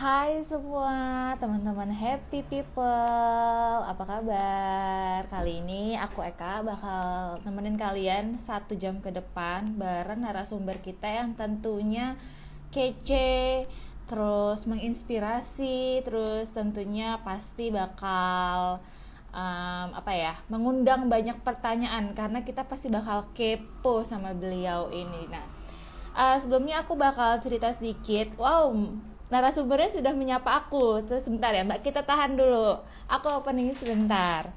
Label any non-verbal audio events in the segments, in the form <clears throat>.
Hai semua teman-teman happy people, apa kabar? Kali ini aku Eka bakal nemenin kalian satu jam ke depan bareng narasumber kita yang tentunya kece, terus menginspirasi, terus tentunya pasti bakal um, apa ya mengundang banyak pertanyaan karena kita pasti bakal kepo sama beliau ini. Nah uh, sebelumnya aku bakal cerita sedikit. Wow narasumbernya sudah menyapa aku. Terus sebentar ya, Mbak, kita tahan dulu. Aku opening sebentar.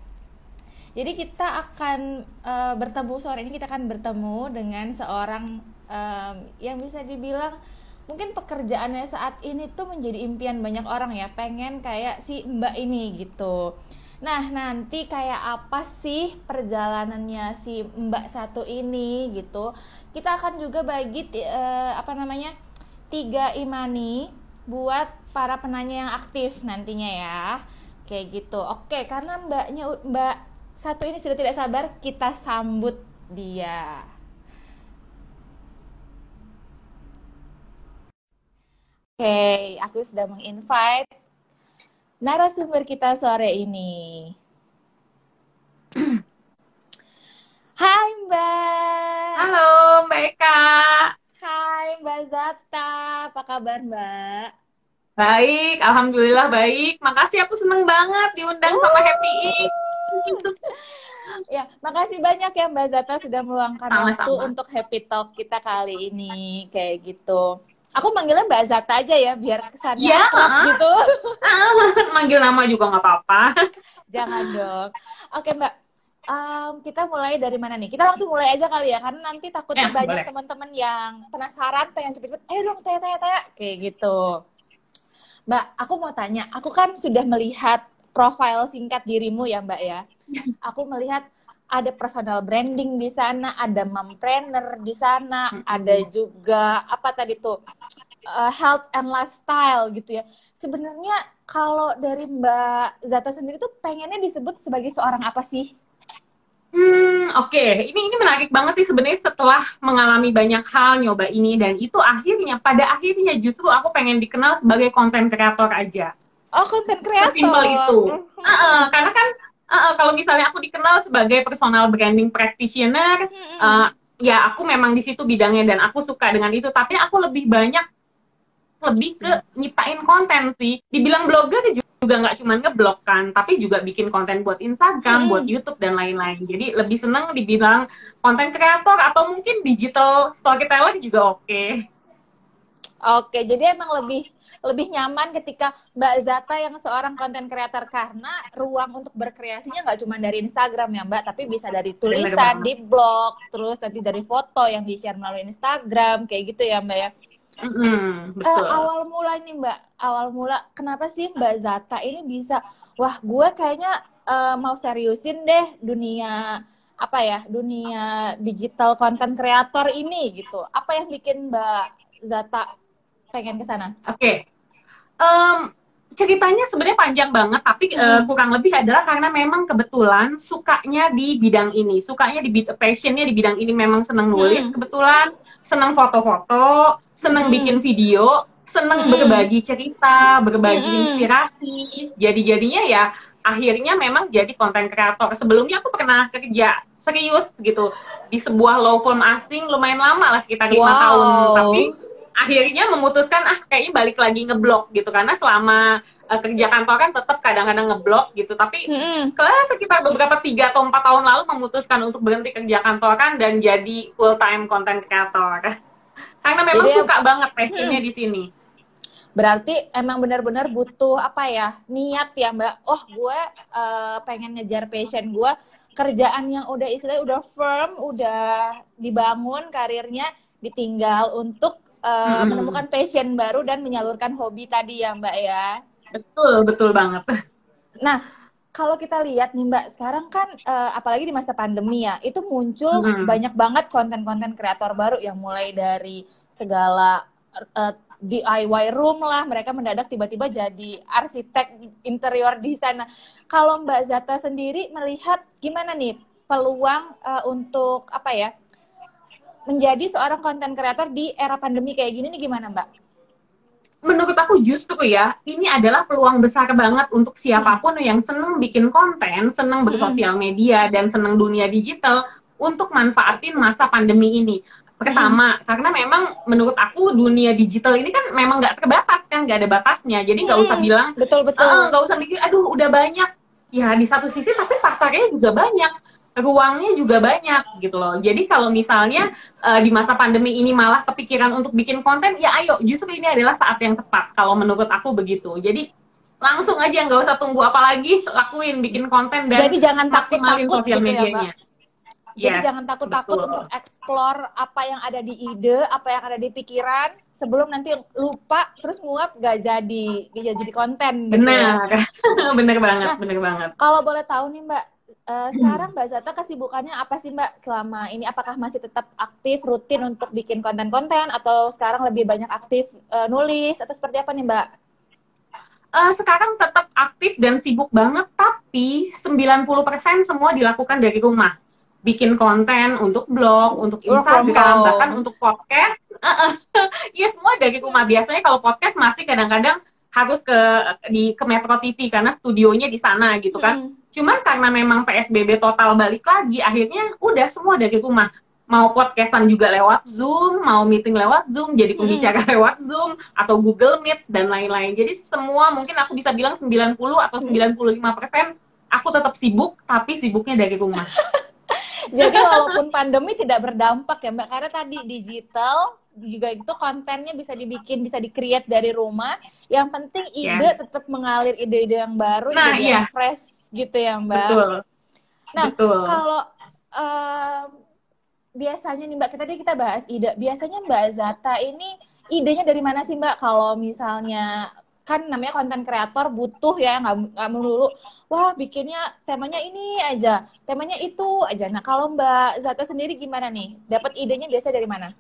Jadi kita akan uh, bertemu sore ini kita akan bertemu dengan seorang um, yang bisa dibilang mungkin pekerjaannya saat ini tuh menjadi impian banyak orang ya, pengen kayak si Mbak ini gitu. Nah, nanti kayak apa sih perjalanannya si Mbak satu ini gitu. Kita akan juga bagi uh, apa namanya? tiga imani buat para penanya yang aktif nantinya ya kayak gitu oke karena mbaknya mbak satu ini sudah tidak sabar kita sambut dia oke aku sudah menginvite narasumber kita sore ini Hai Mbak. Halo Mbak Eka. Hai Mbak Zata, apa kabar Mbak? Baik, Alhamdulillah baik. Makasih aku seneng banget diundang uh. sama Happy ya, makasih banyak ya Mbak Zata sudah meluangkan sama, waktu untuk Happy Talk kita kali ini kayak gitu. Aku manggilnya Mbak Zata aja ya, biar kesannya ya, uh, gitu. <laughs> Uh, manggil nama juga nggak apa-apa. <laughs> Jangan dong. Oke Mbak, um, kita mulai dari mana nih? Kita langsung mulai aja kali ya, karena nanti takutnya ya, banyak teman-teman yang penasaran, pengen cepet-cepet, ayo dong tanya-tanya-tanya, kayak gitu. Mbak, aku mau tanya, aku kan sudah melihat profil singkat dirimu ya Mbak ya. <laughs> Aku melihat ada personal branding di sana, ada mompreneur di sana, ada juga apa tadi tuh uh, health and lifestyle gitu ya. Sebenarnya kalau dari Mbak Zata sendiri tuh pengennya disebut sebagai seorang apa sih? Hmm, oke. Okay. Ini ini menarik banget sih sebenarnya setelah mengalami banyak hal nyoba ini dan itu akhirnya pada akhirnya justru aku pengen dikenal sebagai konten kreator aja. Oh, konten kreator. Simpel itu. Uh -uh, karena kan uh -uh, kalau misalnya aku dikenal sebagai personal branding practitioner, uh, ya aku memang di situ bidangnya dan aku suka dengan itu. Tapi aku lebih banyak lebih ke nyiptain konten sih. Dibilang blogger juga juga nggak cuma ngeblog kan, tapi juga bikin konten buat Instagram, hmm. buat YouTube dan lain-lain. Jadi lebih seneng dibilang konten kreator atau mungkin digital storyteller juga oke. Okay. Oke, jadi emang lebih lebih nyaman ketika Mbak Zata yang seorang konten kreator karena ruang untuk berkreasinya nggak cuma dari Instagram ya Mbak, tapi bisa dari tulisan di blog, terus nanti dari foto yang di share melalui Instagram, kayak gitu ya Mbak ya. Mm, betul. Uh, awal mula nih Mbak, awal mula kenapa sih Mbak Zata ini bisa, wah gue kayaknya uh, mau seriusin deh dunia apa ya, dunia digital content creator ini gitu. Apa yang bikin Mbak Zata pengen ke sana? Oke. Okay. Um, ceritanya sebenarnya panjang banget, tapi hmm. uh, kurang lebih adalah karena memang kebetulan sukanya di bidang ini, sukanya di passionnya di bidang ini memang senang nulis, hmm. kebetulan senang foto-foto, seneng hmm. bikin video, seneng hmm. berbagi cerita, berbagi hmm. inspirasi. Jadi-jadinya ya akhirnya memang jadi konten kreator. Sebelumnya aku pernah kerja serius gitu di sebuah law firm asing lumayan lama lah sekitar lima wow. tahun. Tapi akhirnya memutuskan ah kayaknya balik lagi ngeblok gitu karena selama uh, kerja kantor kan tetap kadang-kadang ngeblok gitu tapi hmm. ke sekitar beberapa tiga atau empat tahun lalu memutuskan untuk berhenti kerja kantor kan dan jadi full time content creator <laughs> karena memang Jadi, suka banget passionnya hmm. di sini. Berarti emang benar-benar butuh apa ya niat ya Mbak. Oh gue uh, pengen ngejar passion gue kerjaan yang udah istilahnya udah firm, udah dibangun karirnya, ditinggal untuk uh, hmm. menemukan passion baru dan menyalurkan hobi tadi ya Mbak ya. Betul betul banget. Nah kalau kita lihat nih Mbak, sekarang kan uh, apalagi di masa pandemi ya, itu muncul hmm. banyak banget konten-konten kreator baru yang mulai dari segala uh, eh, DIY room lah, mereka mendadak tiba-tiba jadi arsitek interior di sana. Kalau Mbak Zata sendiri melihat gimana nih peluang uh, untuk apa ya menjadi seorang konten kreator di era pandemi kayak gini nih gimana Mbak? menurut aku justru ya ini adalah peluang besar banget untuk siapa pun yang seneng bikin konten, seneng bersosial media dan seneng dunia digital untuk manfaatin masa pandemi ini. Pertama, karena memang menurut aku dunia digital ini kan memang nggak terbatas kan, nggak ada batasnya. Jadi nggak usah bilang betul betul nggak usah mikir, aduh udah banyak. Ya di satu sisi tapi pasarnya juga banyak ruangnya juga banyak gitu loh. Jadi kalau misalnya uh, di masa pandemi ini malah kepikiran untuk bikin konten, ya ayo justru ini adalah saat yang tepat kalau menurut aku begitu. Jadi langsung aja nggak usah tunggu apa lagi lakuin bikin konten dan Jadi jangan takut-takut gitu medianya. ya, Mbak. Jadi jangan takut-takut untuk explore apa yang ada di ide, apa yang ada di pikiran sebelum nanti lupa terus nguap gak jadi gak jadi konten gitu benar. <laughs> ya. bener banget, Nah, bener banget. Kalau boleh tahu nih Mbak, Uh, sekarang Mbak Zata kesibukannya apa sih Mbak selama ini? Apakah masih tetap aktif rutin untuk bikin konten-konten atau sekarang lebih banyak aktif uh, nulis atau seperti apa nih Mbak? Uh, sekarang tetap aktif dan sibuk banget, tapi 90% semua dilakukan dari rumah. Bikin konten untuk blog, untuk Instagram, bahkan untuk podcast. Uh, uh, <laughs> ya semua dari rumah. Biasanya kalau podcast masih kadang-kadang harus ke di ke Metro TV karena studionya di sana gitu kan. Hmm. Cuman karena memang PSBB total balik lagi, akhirnya udah semua dari rumah. Mau podcastan juga lewat Zoom, mau meeting lewat Zoom, jadi pembicara hmm. <laughs> lewat Zoom, atau Google Meet, dan lain-lain. Jadi semua mungkin aku bisa bilang 90 atau 95 persen, aku tetap sibuk, tapi sibuknya dari rumah. <laughs> jadi walaupun pandemi tidak berdampak ya Mbak, karena tadi digital, juga itu kontennya bisa dibikin bisa di-create dari rumah yang penting ide yeah. tetap mengalir ide-ide yang baru nah, ide iya. yang fresh gitu ya mbak. Betul. Nah betul. kalau uh, biasanya nih mbak kita tadi kita bahas ide. Biasanya mbak Zata ini idenya dari mana sih mbak? Kalau misalnya kan namanya konten kreator butuh ya nggak nggak melulu wah bikinnya temanya ini aja temanya itu aja. Nah kalau mbak Zata sendiri gimana nih? Dapat idenya biasa dari mana?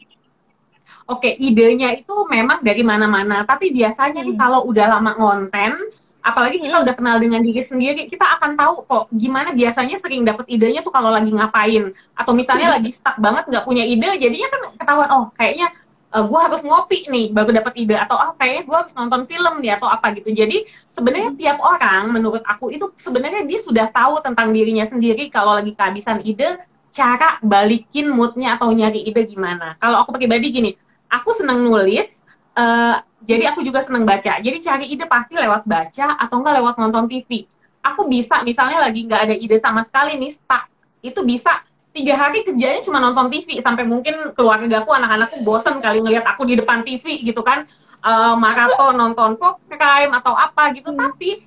Oke, idenya itu memang dari mana-mana, tapi biasanya hmm. nih kalau udah lama konten, apalagi kita hmm. udah kenal dengan diri sendiri, kita akan tahu kok gimana biasanya sering dapet idenya tuh kalau lagi ngapain, atau misalnya hmm. lagi stuck banget nggak punya ide, jadinya kan ketahuan oh kayaknya uh, gue harus ngopi nih baru dapet ide, atau oh kayaknya gue harus nonton film nih atau apa gitu. Jadi sebenarnya hmm. tiap orang menurut aku itu sebenarnya dia sudah tahu tentang dirinya sendiri kalau lagi kehabisan ide, cara balikin moodnya atau nyari ide gimana. Kalau aku pribadi gini, aku senang nulis, uh, jadi aku juga senang baca. Jadi cari ide pasti lewat baca atau enggak lewat nonton TV. Aku bisa misalnya lagi nggak ada ide sama sekali nih stuck, itu bisa tiga hari kerjanya cuma nonton TV sampai mungkin keluarga aku anak-anakku bosen kali ngeliat aku di depan TV gitu kan uh, maraton nonton crime atau apa gitu hmm. tapi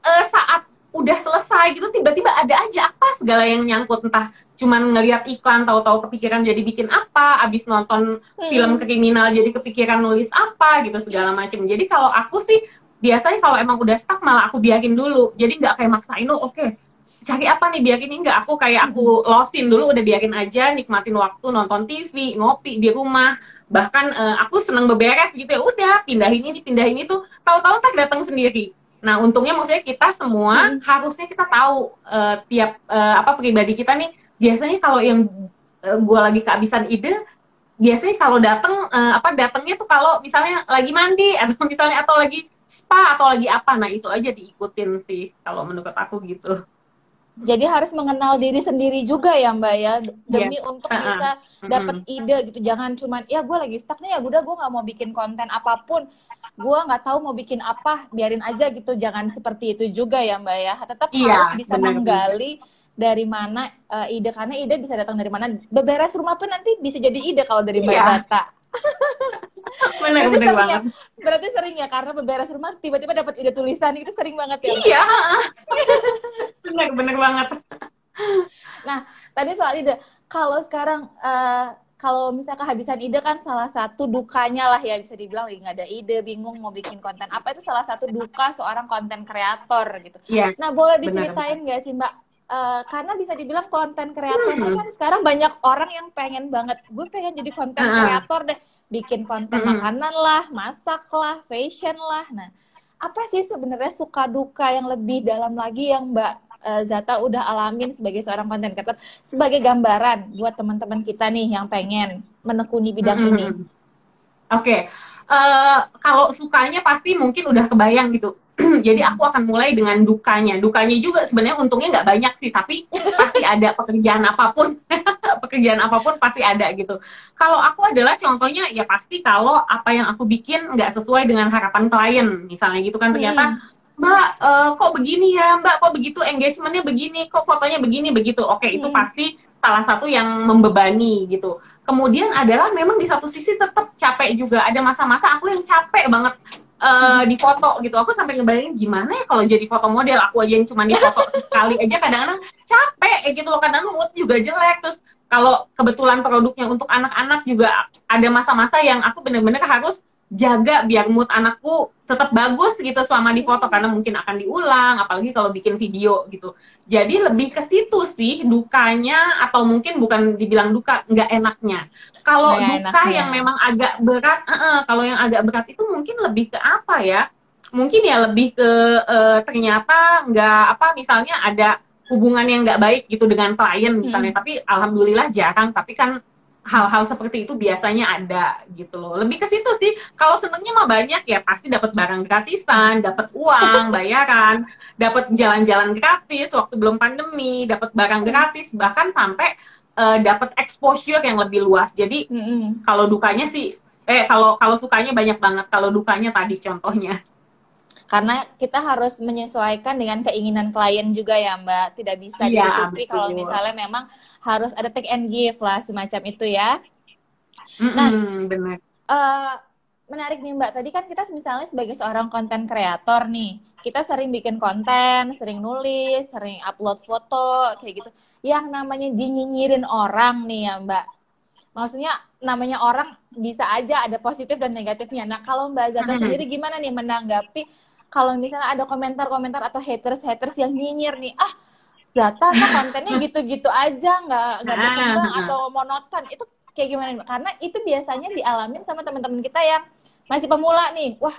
uh, saat udah selesai gitu tiba-tiba ada aja apa segala yang nyangkut. Entah cuman ngelihat iklan tahu-tahu kepikiran jadi bikin apa abis nonton hmm. film kriminal jadi kepikiran nulis apa gitu segala macam jadi kalau aku sih biasanya kalau emang udah stuck malah aku biarin dulu. Jadi nggak kayak maksain lo oh, oke okay, cari apa nih biarin enggak aku kayak aku hmm. losin dulu udah biarin aja nikmatin waktu nonton TV ngopi di rumah. Bahkan uh, aku seneng beberes gitu ya udah pindahin ini pindahin itu. Tahu-tahu tak datang sendiri Nah, untungnya maksudnya kita semua hmm. harusnya kita tahu uh, tiap uh, apa pribadi kita nih biasanya kalau yang uh, gue lagi kehabisan ide biasanya kalau datang uh, apa datangnya tuh kalau misalnya lagi mandi <laughs> atau misalnya atau lagi spa atau lagi apa. Nah itu aja diikutin sih kalau menurut aku gitu. Jadi harus mengenal diri sendiri juga ya mbak ya. Demi yeah. untuk uh bisa dapat ide gitu. Jangan cuman ya gue lagi stuck nih ya udah gue nggak mau bikin konten apa pun gue nggak tahu mau bikin apa biarin aja gitu. Jangan seperti itu juga ya mbak ya. Tetap iya, harus bisa bener, menggali dari mana uh, ide. Karena ide bisa datang dari mana. Beberes rumah pun nanti bisa jadi ide kalau dari mbak iya. Zata. <laughs> Bener, berarti bener sering ya? banget. ya berarti sering ya karena beberes rumah tiba-tiba dapat ide tulisan. Itu sering banget ya iya. <laughs> Bener bener banget. Nah tadi soal ide. Kalau sekarang uh, kalau misalnya kehabisan ide kan salah satu dukanya lah ya bisa dibilang lagi nggak ada ide, bingung mau bikin konten apa itu salah satu duka seorang konten kreator gitu. Yeah, nah boleh diceritain nggak sih Mbak? Uh, karena bisa dibilang konten kreator hmm. kan sekarang banyak orang yang pengen banget, gue pengen jadi konten kreator deh, bikin konten hmm. makanan lah, masak lah, fashion lah. Nah apa sih sebenarnya suka duka yang lebih dalam lagi yang Mbak uh, Zata udah alamin sebagai seorang content creator sebagai gambaran buat teman-teman kita nih yang pengen menekuni bidang hmm. ini. Oke, okay. uh, eh, kalau sukanya pasti mungkin udah kebayang gitu. <clears throat> Jadi aku akan mulai dengan dukanya. Dukanya juga sebenarnya untungnya nggak banyak sih, tapi pasti ada pekerjaan apa pun, <laughs> pekerjaan apa pun pasti ada gitu. Kalau aku adalah contohnya ya pasti kalau apa yang aku bikin nggak sesuai dengan harapan klien, misalnya gitu kan ternyata hmm. Mbak, uh, kok begini ya, Mbak, kok begitu engagementnya begini, kok fotonya begini begitu. Oke, itu hmm. pasti salah satu yang membebani gitu. Kemudian adalah memang di satu sisi tetap capek juga. Ada masa-masa aku yang capek banget uh, di foto gitu. Aku sampai ngebayangin gimana ya kalau jadi foto model. Aku aja yang cuma di foto <laughs> sekali aja kadang-kadang capek ya gitu loh. Kadang mood juga jelek. Terus kalau kebetulan produknya untuk anak-anak juga ada masa-masa yang aku bener-bener harus jaga biar mood anakku tetap bagus gitu selama di foto karena mungkin akan diulang apalagi kalau bikin video gitu jadi lebih ke situ sih dukanya atau mungkin bukan dibilang duka nggak enaknya kalau duka enaknya. yang memang agak berat uh -uh, kalau yang agak berat itu mungkin lebih ke apa ya mungkin ya lebih ke uh, ternyata nggak apa misalnya ada hubungan yang nggak baik gitu dengan klien misalnya hmm. tapi alhamdulillah jarang tapi kan hal-hal seperti itu biasanya ada gitu loh. Lebih ke situ sih. Kalau senengnya mah banyak ya pasti dapat barang gratisan, dapat uang, <laughs> bayaran, dapat jalan-jalan gratis waktu belum pandemi, dapat barang gratis, bahkan sampai uh, dapat exposure yang lebih luas. Jadi mm -hmm. kalau dukanya sih eh kalau kalau sukanya banyak banget, kalau dukanya tadi contohnya. Karena kita harus menyesuaikan dengan keinginan klien juga ya Mbak. Tidak bisa ya, ditutupi kalau misalnya memang harus ada take and give lah semacam itu ya. Mm-hmm, nah, benar. Uh, menarik nih Mbak. Tadi kan kita misalnya sebagai seorang konten kreator nih, kita sering bikin konten, sering nulis, sering upload foto kayak gitu. Yang namanya dinyinyirin orang nih ya Mbak. Maksudnya namanya orang bisa aja ada positif dan negatifnya. Nah, kalau Mbak Zata mm-hmm. sendiri gimana nih menanggapi kalau misalnya ada komentar-komentar atau haters-haters yang nyinyir nih, ah Zata kontennya gitu-gitu aja nggak nggak ah, berkembang ah, atau monoton itu kayak gimana nih karena itu biasanya dialamin sama teman-teman kita yang masih pemula nih wah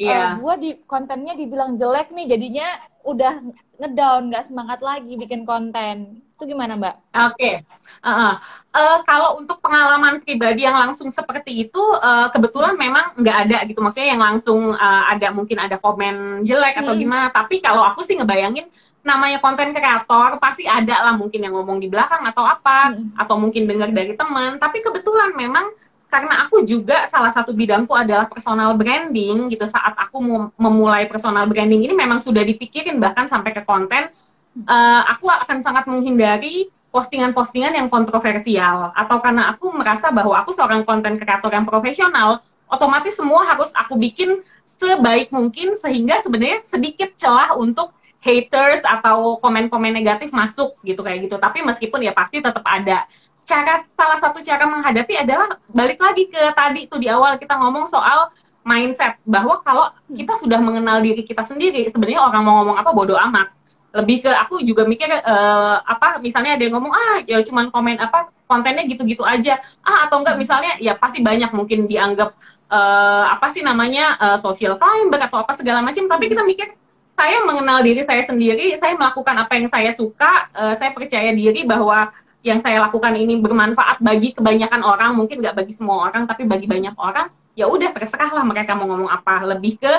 yeah. Iya. uh, gue di kontennya dibilang jelek nih jadinya udah ngedown nggak semangat lagi bikin konten itu gimana mbak? Oke, okay. uh, uh. Uh, kalau untuk pengalaman pribadi yang langsung seperti itu uh, kebetulan memang nggak ada gitu. Maksudnya yang langsung uh, ada mungkin ada komen jelek hmm. atau gimana. Tapi kalau aku sih ngebayangin namanya konten kreator pasti ada lah mungkin yang ngomong di belakang atau apa hmm. atau mungkin dengar dari teman. Tapi kebetulan memang karena aku juga salah satu bidangku adalah personal branding gitu. Saat aku memulai personal branding ini memang sudah dipikirin bahkan sampai ke konten. Uh, aku akan sangat menghindari postingan-postingan yang kontroversial atau karena aku merasa bahwa aku seorang konten kreator yang profesional otomatis semua harus aku bikin sebaik mungkin sehingga sebenarnya sedikit celah untuk haters atau komen-komen negatif masuk gitu kayak gitu. Tapi meskipun ya pasti tetap ada. Cara salah satu cara menghadapi adalah balik lagi ke tadi tuh di awal kita ngomong soal mindset bahwa kalau kita sudah mengenal diri kita sendiri sebenarnya orang mau ngomong apa bodoh amat. Lebih ke aku juga mikir uh, apa misalnya ada yang ngomong ah ya cuman komen apa kontennya gitu-gitu aja. Ah atau enggak misalnya ya pasti banyak mungkin dianggap uh, apa sih namanya uh, social climber atau apa segala macam tapi kita mikir saya mengenal diri saya sendiri, saya melakukan apa yang saya suka, uh, saya percaya diri bahwa yang saya lakukan ini bermanfaat bagi kebanyakan orang, mungkin nggak bagi semua orang, tapi bagi banyak orang, ya udah terserahlah mereka mau ngomong apa. Lebih ke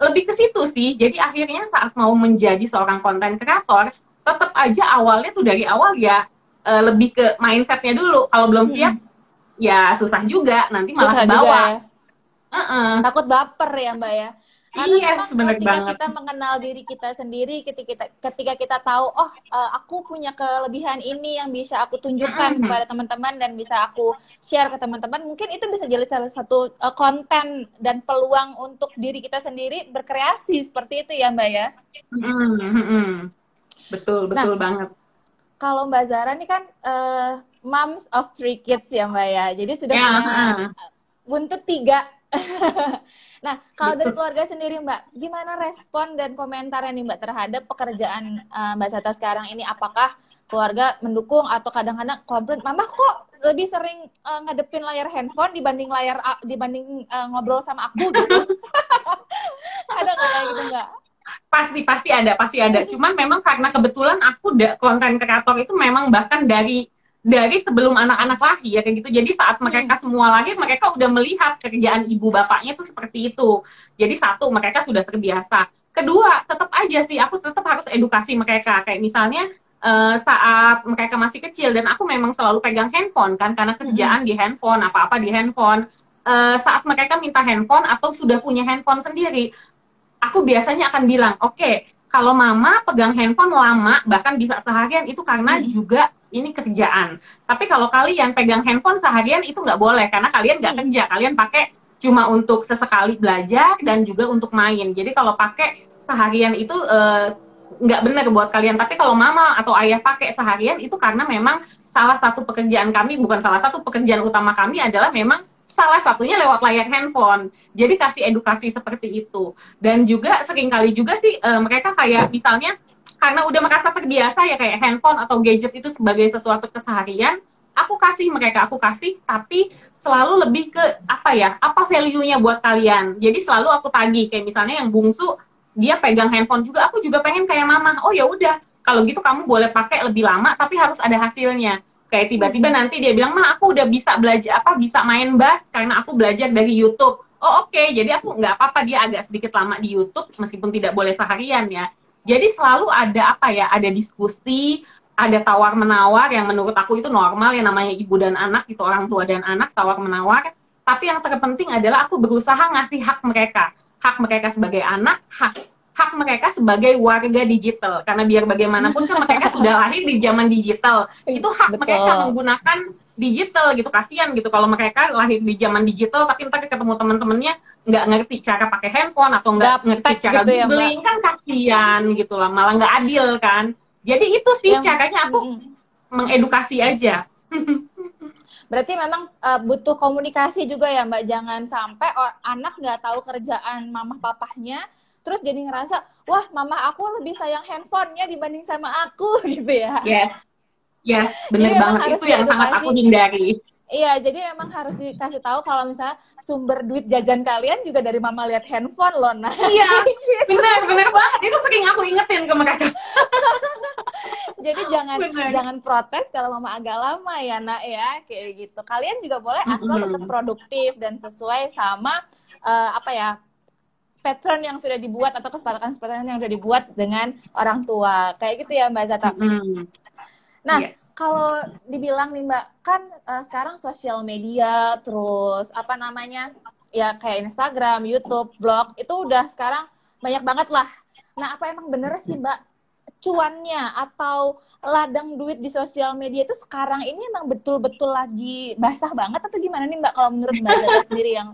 lebih ke situ sih. Jadi akhirnya saat mau menjadi seorang konten kreator, tetap aja awalnya tuh dari awal ya uh, lebih ke mindsetnya dulu. Kalau belum hmm. siap, ya susah juga. Nanti malah susah bawa. Ya. Uh -uh. Takut baper ya mbak ya. Karena yes, ketika banget. kita mengenal diri kita sendiri, ketika kita ketika kita tahu, oh uh, aku punya kelebihan ini yang bisa aku tunjukkan mm-hmm. kepada teman-teman dan bisa aku share ke teman-teman, mungkin itu bisa jadi salah satu uh, konten dan peluang untuk diri kita sendiri berkreasi seperti itu ya Mbak ya. Mm-hmm. Betul betul nah, banget. Kalau Mbak Zara ini kan uh, moms of three kids ya Mbak ya, jadi sudah yeah. punya buntut tiga <laughs> nah, kalau dari keluarga sendiri Mbak, gimana respon dan komentar nih Mbak terhadap pekerjaan uh, Mbak Sata sekarang ini? Apakah keluarga mendukung atau kadang-kadang komplain, Mama kok lebih sering uh, ngadepin layar handphone dibanding layar uh, dibanding uh, ngobrol sama aku gitu? <laughs> Ada nggak kayak gitu nggak? pasti pasti ada pasti ada cuman memang karena kebetulan aku da, konten kreator itu memang bahkan dari dari sebelum anak-anak lahir ya kayak gitu jadi saat mereka hmm. semua lahir mereka udah melihat kerjaan ibu bapaknya tuh seperti itu jadi satu mereka sudah terbiasa kedua tetap aja sih aku tetap harus edukasi mereka kayak misalnya uh, saat mereka masih kecil dan aku memang selalu pegang handphone kan karena kerjaan hmm. di handphone apa-apa di handphone uh, saat mereka minta handphone atau sudah punya handphone sendiri aku biasanya akan bilang, oke, okay, kalau mama pegang handphone lama, bahkan bisa seharian, itu karena hmm. juga ini kerjaan. Tapi kalau kalian pegang handphone seharian, itu nggak boleh, karena kalian nggak hmm. kerja. Kalian pakai cuma untuk sesekali belajar dan juga untuk main. Jadi kalau pakai seharian itu uh, nggak benar buat kalian. Tapi kalau mama atau ayah pakai seharian, itu karena memang salah satu pekerjaan kami, bukan salah satu pekerjaan utama kami adalah memang salah satunya lewat layar handphone. Jadi kasih edukasi seperti itu. Dan juga sering kali juga sih uh, mereka kayak misalnya karena udah merasa terbiasa ya kayak handphone atau gadget itu sebagai sesuatu keseharian, aku kasih mereka aku kasih tapi selalu lebih ke apa ya? Apa value-nya buat kalian. Jadi selalu aku tagih kayak misalnya yang bungsu dia pegang handphone juga, aku juga pengen kayak mama. Oh ya udah, kalau gitu kamu boleh pakai lebih lama tapi harus ada hasilnya kayak tiba-tiba hmm. nanti dia bilang mah aku udah bisa belajar apa bisa main bass karena aku belajar dari YouTube oh oke okay. jadi aku nggak apa-apa dia agak sedikit lama di YouTube meskipun tidak boleh seharian ya jadi selalu ada apa ya ada diskusi ada tawar menawar yang menurut aku itu normal yang namanya ibu dan anak itu orang tua dan anak tawar menawar tapi yang terpenting adalah aku berusaha ngasih hak mereka. Hak mereka sebagai anak hak hak mereka sebagai warga digital. Karena biar bagaimanapun kan mereka sudah lahir di zaman digital. Itu hak Betul. mereka menggunakan digital gitu kasihan gitu. Kalau mereka lahir di zaman digital tapi ntar ketemu teman-temannya nggak ngerti cara pakai handphone atau nggak ngerti cara gitu googling ya, kan kasihan gitu lah. Malah nggak adil kan. Jadi itu sih yang, caranya aku mm, mengedukasi aja. Berarti memang uh, butuh komunikasi juga ya Mbak. Jangan sampai anak nggak tahu kerjaan mama papahnya, terus jadi ngerasa wah mama aku lebih sayang handphonenya dibanding sama aku <laughs> gitu ya. Yes yes benar banget itu yang sangat aku hindari Iya, jadi emang harus dikasih tahu kalau misalnya sumber duit jajan kalian juga dari mama lihat handphone loh, nah. Iya, <laughs> benar, benar banget. Itu sering aku ingetin ke mereka. <laughs> jadi jangan <laughs> bener. jangan protes kalau mama agak lama ya, nak ya, kayak gitu. Kalian juga boleh asal mm -hmm. tetap produktif dan sesuai sama uh, apa ya pattern yang sudah dibuat atau kesepakatan-kesepakatan yang sudah dibuat dengan orang tua. Kayak gitu ya Mbak Zata. Mm. Nah, yes. kalau dibilang nih Mbak, kan uh, sekarang sosial media terus apa namanya? Ya kayak Instagram, YouTube, blog itu udah sekarang banyak banget lah. Nah, apa emang bener sih Mbak cuannya atau ladang duit di sosial media itu sekarang ini emang betul-betul lagi basah banget atau gimana nih Mbak kalau menurut Mbak sendiri yang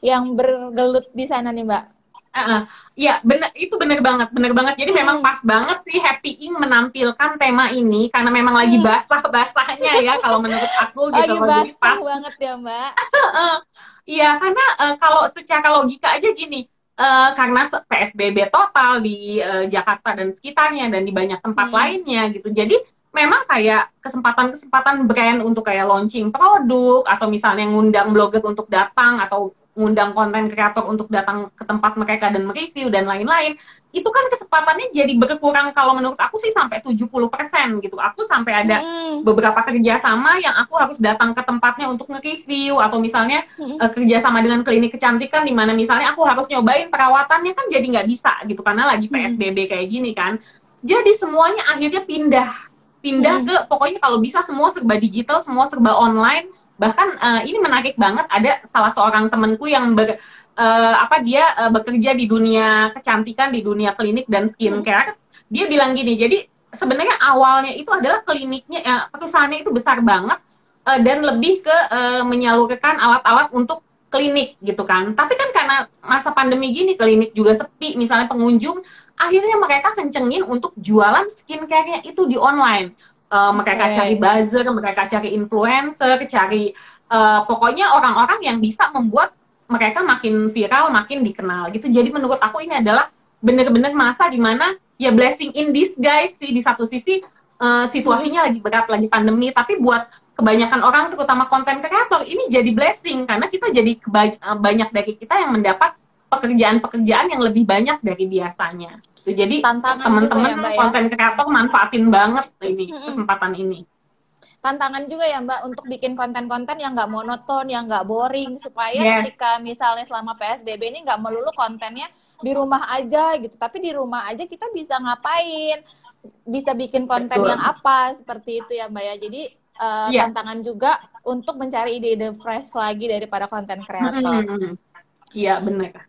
yang bergelut di sana nih Mbak? Uh, ya benar itu benar banget benar banget jadi hmm. memang pas banget sih Happy Ing menampilkan tema ini karena memang lagi hmm. basah basahnya ya kalau menurut aku gitu lagi basah pas. banget ya mbak iya karena uh, kalau secara logika aja gini uh, karena PSBB total di uh, Jakarta dan sekitarnya dan di banyak tempat hmm. lainnya gitu jadi memang kayak kesempatan-kesempatan brand untuk kayak launching produk atau misalnya ngundang blogger untuk datang atau ngundang konten kreator untuk datang ke tempat mereka dan mereview dan lain-lain, itu kan kesempatannya jadi berkurang kalau menurut aku sih sampai 70% gitu. Aku sampai ada hmm. beberapa kerjasama yang aku harus datang ke tempatnya untuk nge-review atau misalnya hmm. uh, kerjasama dengan klinik kecantikan di mana misalnya aku harus nyobain perawatannya kan jadi nggak bisa gitu karena lagi PSBB hmm. kayak gini kan. Jadi semuanya akhirnya pindah pindah hmm. ke pokoknya kalau bisa semua serba digital, semua serba online bahkan uh, ini menarik banget ada salah seorang temanku yang ber, uh, apa dia uh, bekerja di dunia kecantikan di dunia klinik dan skincare. Hmm. dia bilang gini jadi sebenarnya awalnya itu adalah kliniknya uh, perusahaannya itu besar banget uh, dan lebih ke uh, menyalurkan alat-alat untuk klinik gitu kan. Tapi kan karena masa pandemi gini klinik juga sepi misalnya pengunjung akhirnya mereka kencengin untuk jualan skincare-nya itu di online Uh, mereka okay. cari buzzer, mereka cari influencer, cari uh, pokoknya orang-orang yang bisa membuat mereka makin viral, makin dikenal gitu. Jadi menurut aku ini adalah benar-benar masa di mana ya blessing in disguise sih di satu sisi uh, situasinya lagi berat, lagi pandemi, tapi buat kebanyakan orang terutama konten kreator ini jadi blessing karena kita jadi banyak dari kita yang mendapat pekerjaan-pekerjaan yang lebih banyak dari biasanya. Jadi Tantangan teman-teman ya, ya? konten kreator manfaatin banget ini Mm-mm. kesempatan ini. tantangan juga ya Mbak untuk bikin konten-konten yang nggak monoton, yang nggak boring supaya Yes. ketika misalnya selama PSBB ini nggak melulu kontennya di rumah aja gitu, tapi di rumah aja kita bisa ngapain, bisa bikin konten Betul. yang apa seperti itu ya Mbak ya. Jadi eh, Iya. tantangan juga untuk mencari ide-ide fresh lagi daripada konten kreator. Iya benar.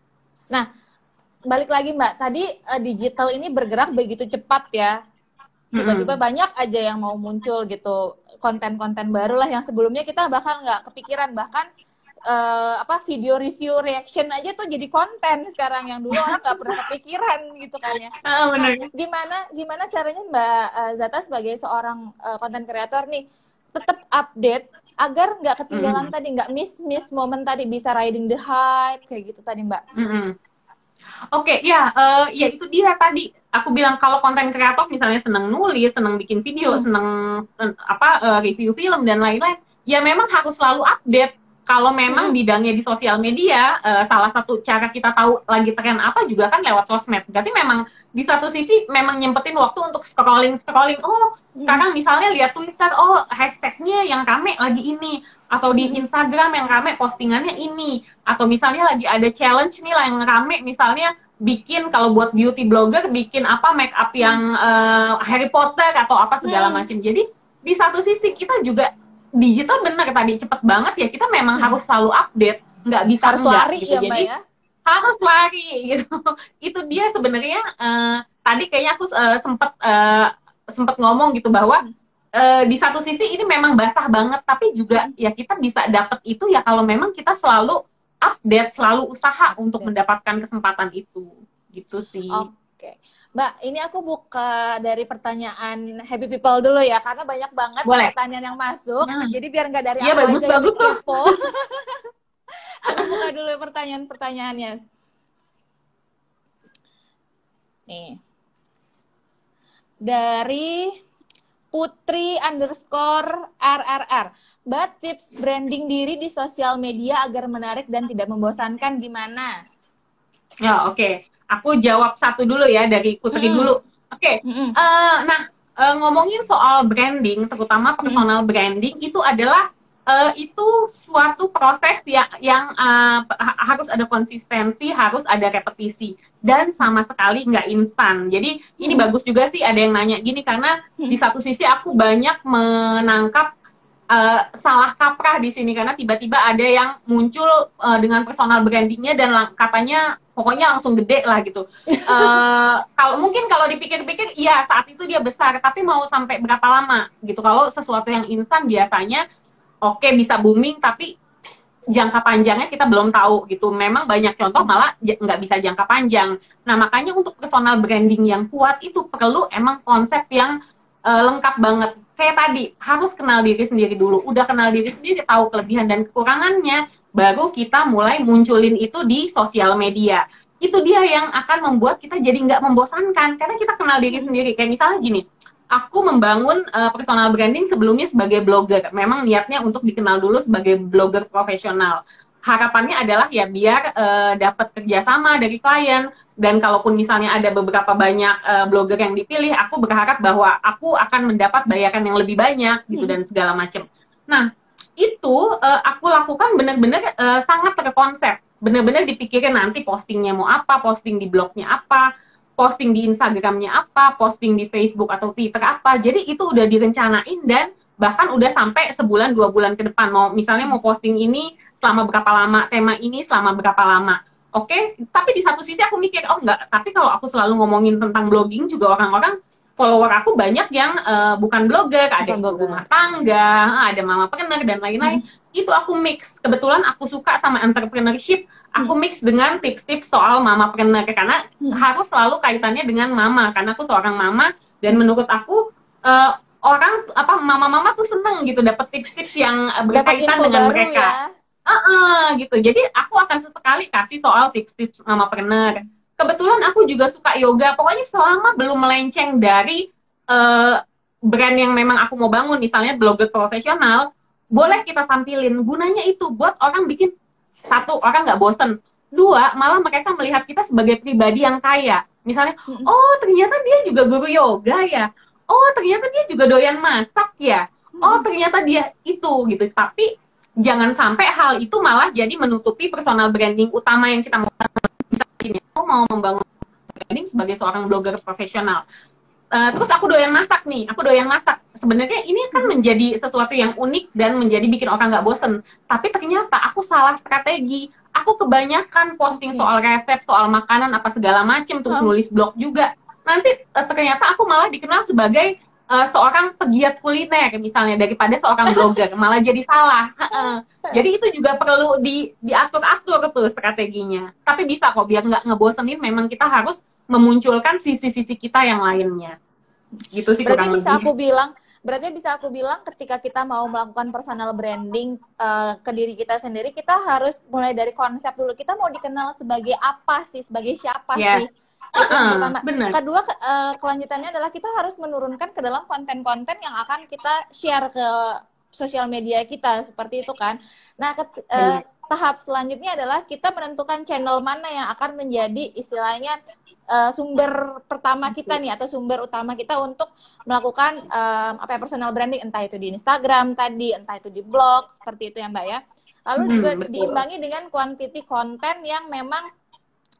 Balik lagi Mbak, tadi eh, digital ini bergerak begitu cepat ya. tiba-tiba banyak aja yang mau muncul gitu. Konten-konten baru lah yang sebelumnya kita bahkan nggak kepikiran. Bahkan eh, apa video review reaction aja tuh jadi konten sekarang yang dulu orang nggak pernah kepikiran gitu kan ya. Ah, benar. gimana gimana caranya Mbak eh, Zata sebagai seorang konten kreator nih tetap update agar nggak ketinggalan tadi nggak miss miss momen tadi bisa riding the hype kayak gitu tadi Mbak? Mm-mm. Oke, ya, eh, ya itu dia tadi. Aku bilang kalau konten kreator misalnya seneng nulis, seneng bikin video, Hmm. seneng eh, apa eh, review film dan lain-lain, ya memang harus selalu update. Kalau memang Hmm. bidangnya di sosial media, eh, salah satu cara kita tahu lagi tren apa juga kan lewat sosmed. Berarti memang di satu sisi memang nyempetin waktu untuk scrolling scrolling. Oh, sekarang misalnya lihat Twitter, oh hashtagnya yang rame lagi ini, atau di Instagram yang rame postingannya ini, atau misalnya lagi ada challenge nih lah yang rame, misalnya bikin kalau buat beauty blogger bikin apa make up yang eh, Harry Potter atau apa segala Hmm. macam. Jadi di satu sisi kita juga digital bener tadi cepet banget ya kita memang Hmm. harus selalu update, nggak bisa harus enggak, lari gitu. ya Mbak Jadi ya harus lari gitu. Itu dia sebenarnya eh, tadi kayaknya aku eh, sempet eh, sempet ngomong gitu bahwa eh, di satu sisi ini memang basah banget, tapi juga ya kita bisa dapet itu ya kalau memang kita selalu update, selalu usaha untuk mendapatkan kesempatan itu, gitu sih. Oke, Mbak, ini aku buka dari pertanyaan Happy People dulu ya, karena banyak banget Boleh. pertanyaan yang masuk. Hmm. Jadi biar nggak dari Iya, aku bagus, aja yang bagus tuh. kepo. <laughs> aku buka dulu pertanyaan-pertanyaannya. Nih, dari Putri underscore RRR. Mbak, tips branding diri di sosial media agar menarik dan tidak membosankan gimana? Ya, oke. Aku jawab satu dulu ya dari Putri Hmm. dulu. Oke. Mm-mm. Eh, nah, eh, ngomongin soal branding, terutama personal branding, itu adalah eh, itu suatu proses yang, yang eh, ha- harus ada konsistensi, harus ada repetisi, dan sama sekali nggak instan. Jadi ini Hmm. bagus juga sih ada yang nanya gini karena Hmm. di satu sisi aku banyak menangkap eh, salah kaprah di sini karena tiba-tiba ada yang muncul eh, dengan personal brandingnya dan lang- katanya pokoknya langsung gede lah gitu. <laughs> Eh, kalau mungkin kalau dipikir-pikir iya saat itu dia besar tapi mau sampai berapa lama gitu kalau sesuatu yang instan biasanya oke bisa booming tapi jangka panjangnya kita belum tahu gitu. Memang banyak contoh malah nggak bisa jangka panjang. Nah makanya untuk personal branding yang kuat itu perlu emang konsep yang eh, lengkap banget. Kayak tadi harus kenal diri sendiri dulu. Udah kenal diri sendiri tahu kelebihan dan kekurangannya baru kita mulai munculin itu di sosial media. Itu dia yang akan membuat kita jadi nggak membosankan karena kita kenal diri sendiri. Kayak misalnya gini aku membangun uh, personal branding sebelumnya sebagai blogger. Memang niatnya untuk dikenal dulu sebagai blogger profesional. Harapannya adalah ya biar uh, dapat kerjasama dari klien. Dan kalaupun misalnya ada beberapa banyak uh, blogger yang dipilih aku berharap bahwa aku akan mendapat bayaran yang lebih banyak gitu Hmm. dan segala macam nah itu uh, aku lakukan benar-benar uh, sangat terkonsep. Benar-benar dipikirin nanti postingnya mau apa posting di blognya apa posting di Instagramnya apa posting di Facebook atau Twitter apa. Jadi itu udah direncanain dan bahkan udah sampai sebulan dua bulan ke depan. Mau misalnya mau posting ini selama berapa lama tema ini selama berapa lama. Oke? Tapi di satu sisi aku mikir oh enggak. Tapi kalau aku selalu ngomongin tentang blogging juga orang-orang follower aku banyak yang eh, bukan blogger ada ibu rumah tangga ada mama pekenar dan lain-lain itu aku mix kebetulan aku suka sama entrepreneurship aku mix dengan tips-tips soal mama pekenar karena Hmm. harus selalu kaitannya dengan mama karena aku seorang mama dan menurut aku eh, orang apa mama-mama tuh seneng gitu dapat tips-tips yang eh, berkaitan dengan mereka ya. Heeh, gitu. Jadi aku akan sesekali kasih soal tips-tips mama partner. Kebetulan aku juga suka yoga. Pokoknya selama belum melenceng dari eh, brand yang memang aku mau bangun, misalnya blogger profesional, boleh kita tampilin. Gunanya itu buat orang bikin satu orang nggak bosen. Dua, malah mereka melihat kita sebagai pribadi yang kaya. Misalnya, oh ternyata dia juga guru yoga ya. Oh ternyata dia juga doyan masak ya. Oh ternyata dia itu gitu. Tapi jangan sampai hal itu malah jadi menutupi personal branding utama yang kita mau misalnya mau membangun branding sebagai seorang blogger profesional. Uh, terus aku doyan masak nih, aku doyan masak. Sebenarnya ini kan menjadi sesuatu yang unik dan menjadi bikin orang nggak bosen. Tapi ternyata aku salah strategi. Aku kebanyakan posting soal resep, soal makanan apa segala macem, terus nulis blog juga. Nanti uh, ternyata aku malah dikenal sebagai uh, seorang pegiat kuliner misalnya daripada seorang blogger <laughs> malah jadi salah. <laughs> jadi itu juga perlu di diatur-atur tuh strateginya. Tapi bisa kok biar nggak ngebosenin memang kita harus memunculkan sisi-sisi kita yang lainnya. Gitu sih Berarti bisa lebih. aku bilang Berarti bisa aku bilang ketika kita mau melakukan personal branding uh, ke diri kita sendiri, kita harus mulai dari konsep dulu. Kita mau dikenal sebagai apa sih, sebagai siapa yeah. sih? Itu yang pertama. Bener. Kedua uh, kelanjutannya adalah kita harus menurunkan ke dalam konten-konten yang akan kita share ke sosial media kita seperti itu kan. Nah, ke, uh, tahap selanjutnya adalah kita menentukan channel mana yang akan menjadi istilahnya uh, sumber pertama kita nih atau sumber utama kita untuk melakukan um, apa ya personal branding entah itu di Instagram tadi, entah itu di blog seperti itu ya Mbak ya. Lalu hmm, juga betul. diimbangi dengan quantity konten yang memang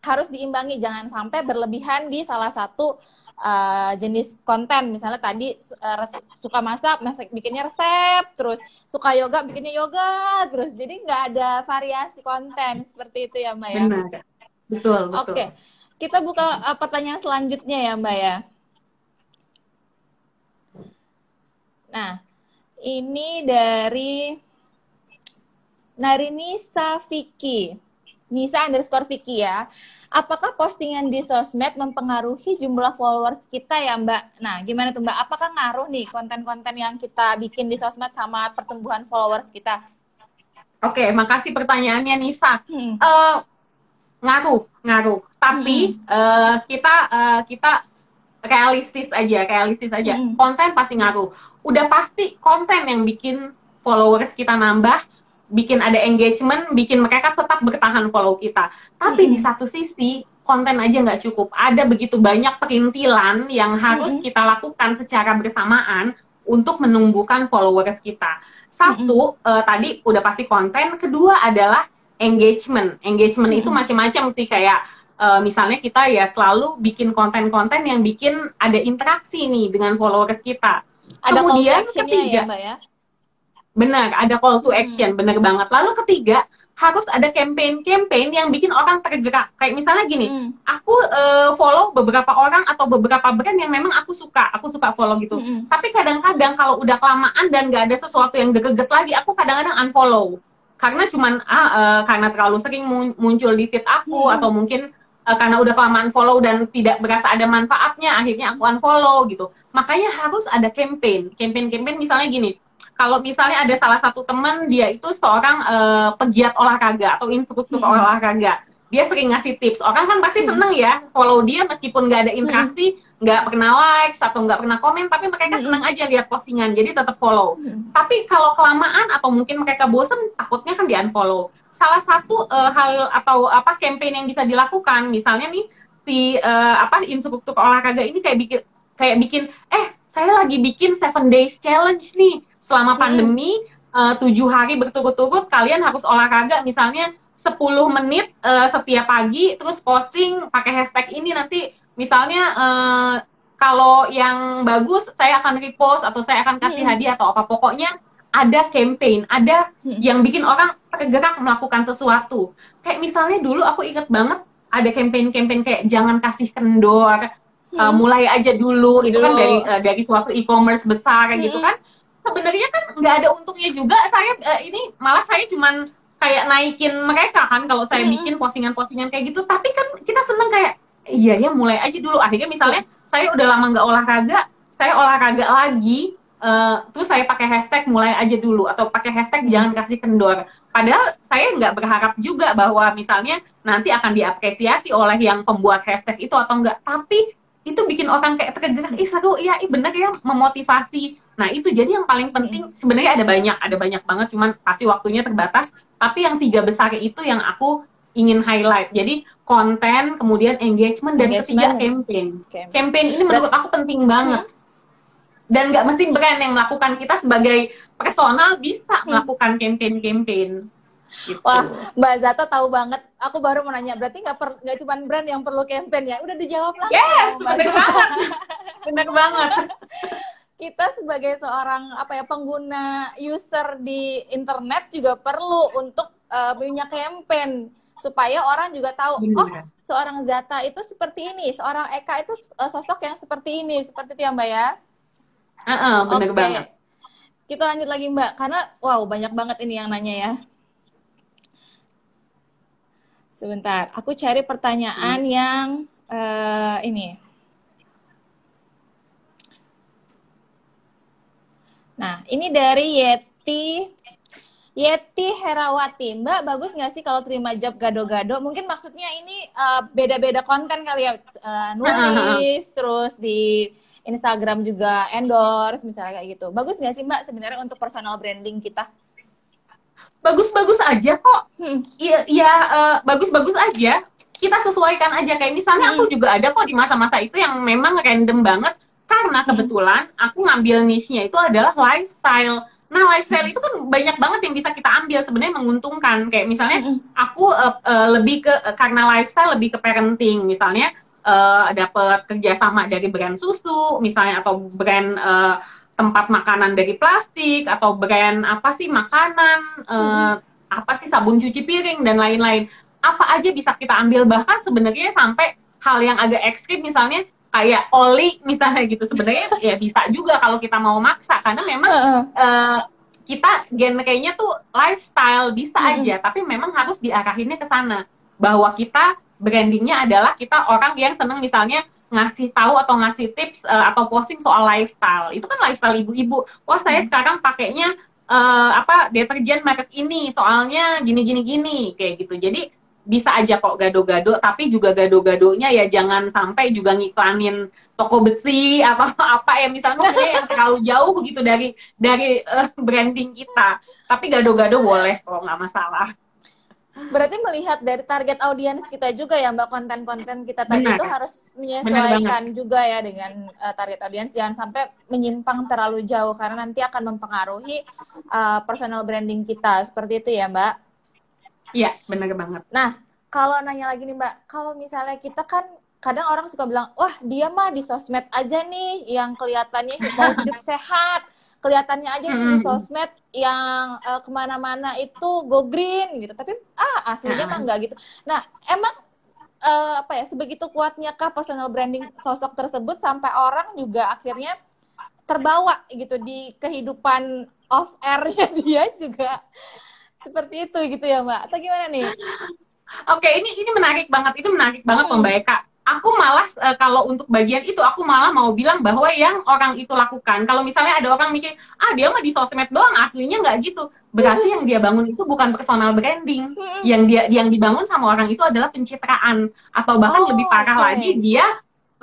harus diimbangi jangan sampai berlebihan di salah satu uh, jenis konten. Misalnya tadi uh, suka masak masak bikinnya resep terus suka yoga bikinnya yoga terus. Jadi nggak ada variasi konten seperti itu ya mbak ya? Benar. Betul betul. Oke. Kita buka uh, pertanyaan selanjutnya ya mbak ya. Nah ini dari Narini Safiki Nisa underscore Vicky ya. Apakah postingan di sosmed mempengaruhi jumlah followers kita ya Mbak? Nah, gimana tuh Mbak? Apakah ngaruh nih konten-konten yang kita bikin di sosmed sama pertumbuhan followers kita? Oke, makasih pertanyaannya Nisa. Hmm. Uh, ngaruh, ngaruh. Tapi hmm. uh, kita uh, kita realistis aja, realistis aja. Hmm. Konten pasti ngaruh. Udah pasti konten yang bikin followers kita nambah bikin ada engagement, bikin mereka tetap bertahan follow kita. Tapi mm-hmm. di satu sisi konten aja nggak cukup. Ada begitu banyak perintilan yang harus mm-hmm. kita lakukan secara bersamaan untuk menumbuhkan followers kita. Satu mm-hmm. uh, tadi udah pasti konten, kedua adalah engagement. Engagement mm-hmm. itu macam-macam sih kayak uh, misalnya kita ya selalu bikin konten-konten yang bikin ada interaksi nih dengan followers kita. Ada Kemudian ketiga, ya, Mbak ya? Benar, ada call to action, hmm. benar banget. Lalu ketiga, harus ada campaign-campaign yang bikin orang tergerak. Kayak misalnya gini, hmm. aku uh, follow beberapa orang atau beberapa brand yang memang aku suka, aku suka follow gitu. Hmm. Tapi kadang-kadang kalau udah kelamaan dan gak ada sesuatu yang deket-deket lagi, aku kadang-kadang unfollow. Karena cuman ah, uh, karena terlalu sering muncul di feed aku hmm. atau mungkin uh, karena udah kelamaan follow dan tidak berasa ada manfaatnya, akhirnya aku unfollow gitu. Makanya harus ada campaign. Campaign-campaign misalnya gini, kalau misalnya ada salah satu teman dia itu seorang uh, pegiat olahraga atau instruktur hmm. olahraga dia sering ngasih tips orang kan pasti hmm. seneng ya follow dia meskipun nggak ada interaksi hmm. nggak hmm. pernah like atau nggak pernah komen tapi mereka hmm. seneng aja lihat postingan jadi tetap follow hmm. tapi kalau kelamaan atau mungkin mereka bosen takutnya kan di unfollow salah satu uh, hal atau apa campaign yang bisa dilakukan misalnya nih si uh, apa instruktur olahraga ini kayak bikin kayak bikin eh saya lagi bikin seven days challenge nih selama hmm. pandemi eh, tujuh uh, hari berturut-turut kalian harus olahraga misalnya 10 menit uh, setiap pagi terus posting pakai hashtag ini nanti misalnya uh, kalau yang bagus saya akan repost atau saya akan kasih hmm. hadiah atau apa pokoknya ada campaign ada hmm. yang bikin orang tergerak melakukan sesuatu kayak misalnya dulu aku inget banget ada campaign-campaign kayak jangan kasih kendor hmm. uh, mulai aja dulu, dulu. itu kan dari uh, dari suatu e-commerce besar hmm. gitu kan sebenarnya kan nggak ada untungnya juga. Saya uh, ini malah saya cuman kayak naikin mereka kan kalau saya hmm. bikin postingan-postingan kayak gitu. Tapi kan kita seneng kayak iya ya mulai aja dulu. Akhirnya misalnya saya udah lama nggak olahraga saya olahraga lagi uh, terus saya pakai hashtag mulai aja dulu atau pakai hashtag jangan kasih kendor. Padahal saya nggak berharap juga bahwa misalnya nanti akan diapresiasi oleh yang pembuat hashtag itu atau enggak tapi itu bikin orang kayak tergerak ih seru. Iya ih bener ya memotivasi Nah, itu jadi yang paling penting sebenarnya ada banyak, ada banyak banget cuman pasti waktunya terbatas, tapi yang tiga besar itu yang aku ingin highlight. Jadi konten, kemudian engagement, dan engagement. ketiga campaign. campaign. Campaign ini menurut aku penting banget. Hmm. Dan nggak mesti brand yang melakukan kita sebagai personal bisa hmm. melakukan campaign-campaign. Gitu. Wah, Mbak Zata tahu banget. Aku baru mau nanya, berarti nggak nggak cuma brand yang perlu campaign ya? Udah dijawab langsung. Yes, bener banget. bener banget. <laughs> Kita sebagai seorang apa ya pengguna user di internet juga perlu untuk uh, punya campaign supaya orang juga tahu Bener. oh seorang Zata itu seperti ini seorang Eka itu uh, sosok yang seperti ini seperti itu ya Mbak ya uh -uh, benar okay. banget kita lanjut lagi Mbak karena wow banyak banget ini yang nanya ya sebentar aku cari pertanyaan hmm. yang uh, ini nah ini dari Yeti Yeti Herawati, Mbak bagus nggak sih kalau terima job gado-gado? Mungkin maksudnya ini uh, beda-beda konten kali ya, uh, <laughs> nulis, terus di Instagram juga endorse, misalnya kayak gitu. Bagus nggak sih Mbak sebenarnya untuk personal branding kita? Bagus-bagus aja kok. Hmm. Iya, hmm. ya, uh, bagus-bagus aja. Kita sesuaikan aja kayak misalnya hmm. aku juga ada kok di masa-masa itu yang memang random banget karena hmm. kebetulan aku ngambil niche-nya itu adalah lifestyle Nah, lifestyle itu kan banyak banget yang bisa kita ambil sebenarnya menguntungkan. Kayak misalnya aku uh, uh, lebih ke uh, karena lifestyle lebih ke parenting. Misalnya uh, dapat kerjasama dari brand susu, misalnya atau brand uh, tempat makanan dari plastik atau brand apa sih makanan, uh, apa sih sabun cuci piring dan lain-lain. Apa aja bisa kita ambil bahkan sebenarnya sampai hal yang agak ekstrim misalnya kayak oli misalnya gitu. Sebenarnya ya bisa juga kalau kita mau maksa karena memang uh, uh, kita kayaknya tuh lifestyle bisa uh, aja tapi memang harus diarahinnya ke sana. Bahwa kita brandingnya adalah kita orang yang seneng misalnya ngasih tahu atau ngasih tips uh, atau posting soal lifestyle. Itu kan lifestyle ibu-ibu. Wah saya sekarang pakainya uh, apa deterjen merek ini soalnya gini gini gini kayak gitu. Jadi bisa aja kok gado-gado tapi juga gado-gadonya ya jangan sampai juga ngiklanin toko besi atau <laughs> apa ya misalnya yang terlalu jauh gitu dari dari uh, branding kita. Tapi gado-gado boleh kok nggak masalah. Berarti melihat dari target audiens kita juga ya mbak konten-konten kita tadi Benar. itu harus menyesuaikan juga ya dengan uh, target audiens. Jangan sampai menyimpang terlalu jauh karena nanti akan mempengaruhi uh, personal branding kita. Seperti itu ya mbak Iya, benar banget. Nah, kalau nanya lagi nih Mbak, kalau misalnya kita kan kadang orang suka bilang, wah dia mah di sosmed aja nih yang kelihatannya mau hidup <laughs> sehat, kelihatannya aja hmm. di sosmed yang uh, ke mana-mana itu go green gitu, tapi ah aslinya mah enggak gitu. Nah, emang uh, apa ya sebegitu kuatnya kah personal branding sosok tersebut sampai orang juga akhirnya terbawa gitu di kehidupan off airnya <laughs> dia juga seperti itu gitu ya mbak. Atau gimana nih? Oke ini ini menarik banget. Itu menarik banget hmm. mbak Eka. Aku malah uh, kalau untuk bagian itu aku malah mau bilang bahwa yang orang itu lakukan kalau misalnya ada orang mikir ah dia mah di sosmed doang aslinya nggak gitu. Berarti yang dia bangun itu bukan personal branding. Yang dia yang dibangun sama orang itu adalah pencitraan. Atau bahkan oh, lebih parah okay. lagi dia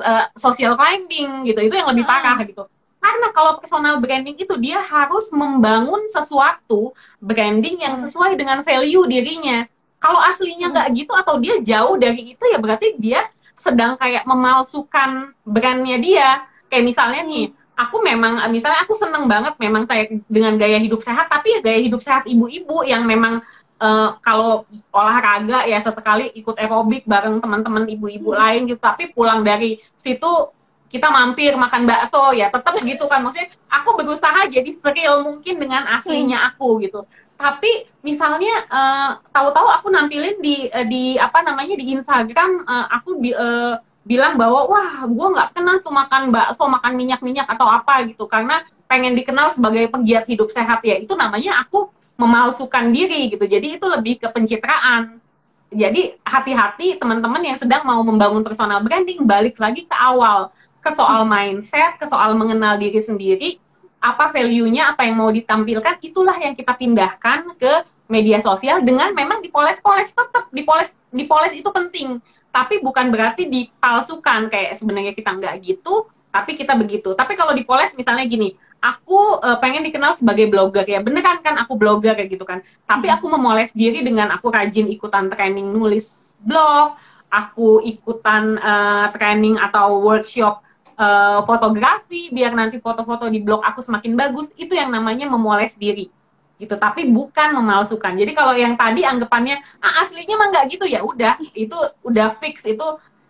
uh, social climbing gitu. Itu yang lebih parah gitu karena kalau personal branding itu dia harus membangun sesuatu branding yang hmm. sesuai dengan value dirinya. Kalau aslinya hmm. nggak gitu atau dia jauh dari itu ya berarti dia sedang kayak memalsukan brandnya dia. Kayak misalnya nih, hmm. aku memang misalnya aku seneng banget memang saya dengan gaya hidup sehat, tapi ya gaya hidup sehat ibu-ibu yang memang uh, kalau olahraga ya sesekali ikut aerobik bareng teman-teman ibu-ibu lain gitu, tapi pulang dari situ kita mampir makan bakso ya tetap gitu kan. Maksudnya aku berusaha jadi seril mungkin dengan aslinya hmm. aku gitu. Tapi misalnya uh, tahu-tahu aku nampilin di uh, di apa namanya di Instagram uh, aku bi uh, bilang bahwa wah gue nggak pernah tuh makan bakso makan minyak-minyak atau apa gitu. Karena pengen dikenal sebagai penggiat hidup sehat ya. Itu namanya aku memalsukan diri gitu. Jadi itu lebih ke pencitraan. Jadi hati-hati teman-teman yang sedang mau membangun personal branding balik lagi ke awal ke soal mindset, ke soal mengenal diri sendiri, apa value-nya, apa yang mau ditampilkan, itulah yang kita pindahkan ke media sosial dengan memang dipoles-poles tetap dipoles dipoles itu penting, tapi bukan berarti dipalsukan kayak sebenarnya kita nggak gitu, tapi kita begitu. Tapi kalau di Poles misalnya gini, aku uh, pengen dikenal sebagai blogger ya, beneran kan aku blogger kayak gitu kan. Tapi hmm. aku memoles diri dengan aku rajin ikutan training nulis blog, aku ikutan uh, training atau workshop uh, fotografi biar nanti foto-foto di blog aku semakin bagus. Itu yang namanya memoles diri. Gitu tapi bukan memalsukan. Jadi kalau yang tadi anggapannya ah, aslinya mah nggak gitu ya udah itu udah fix itu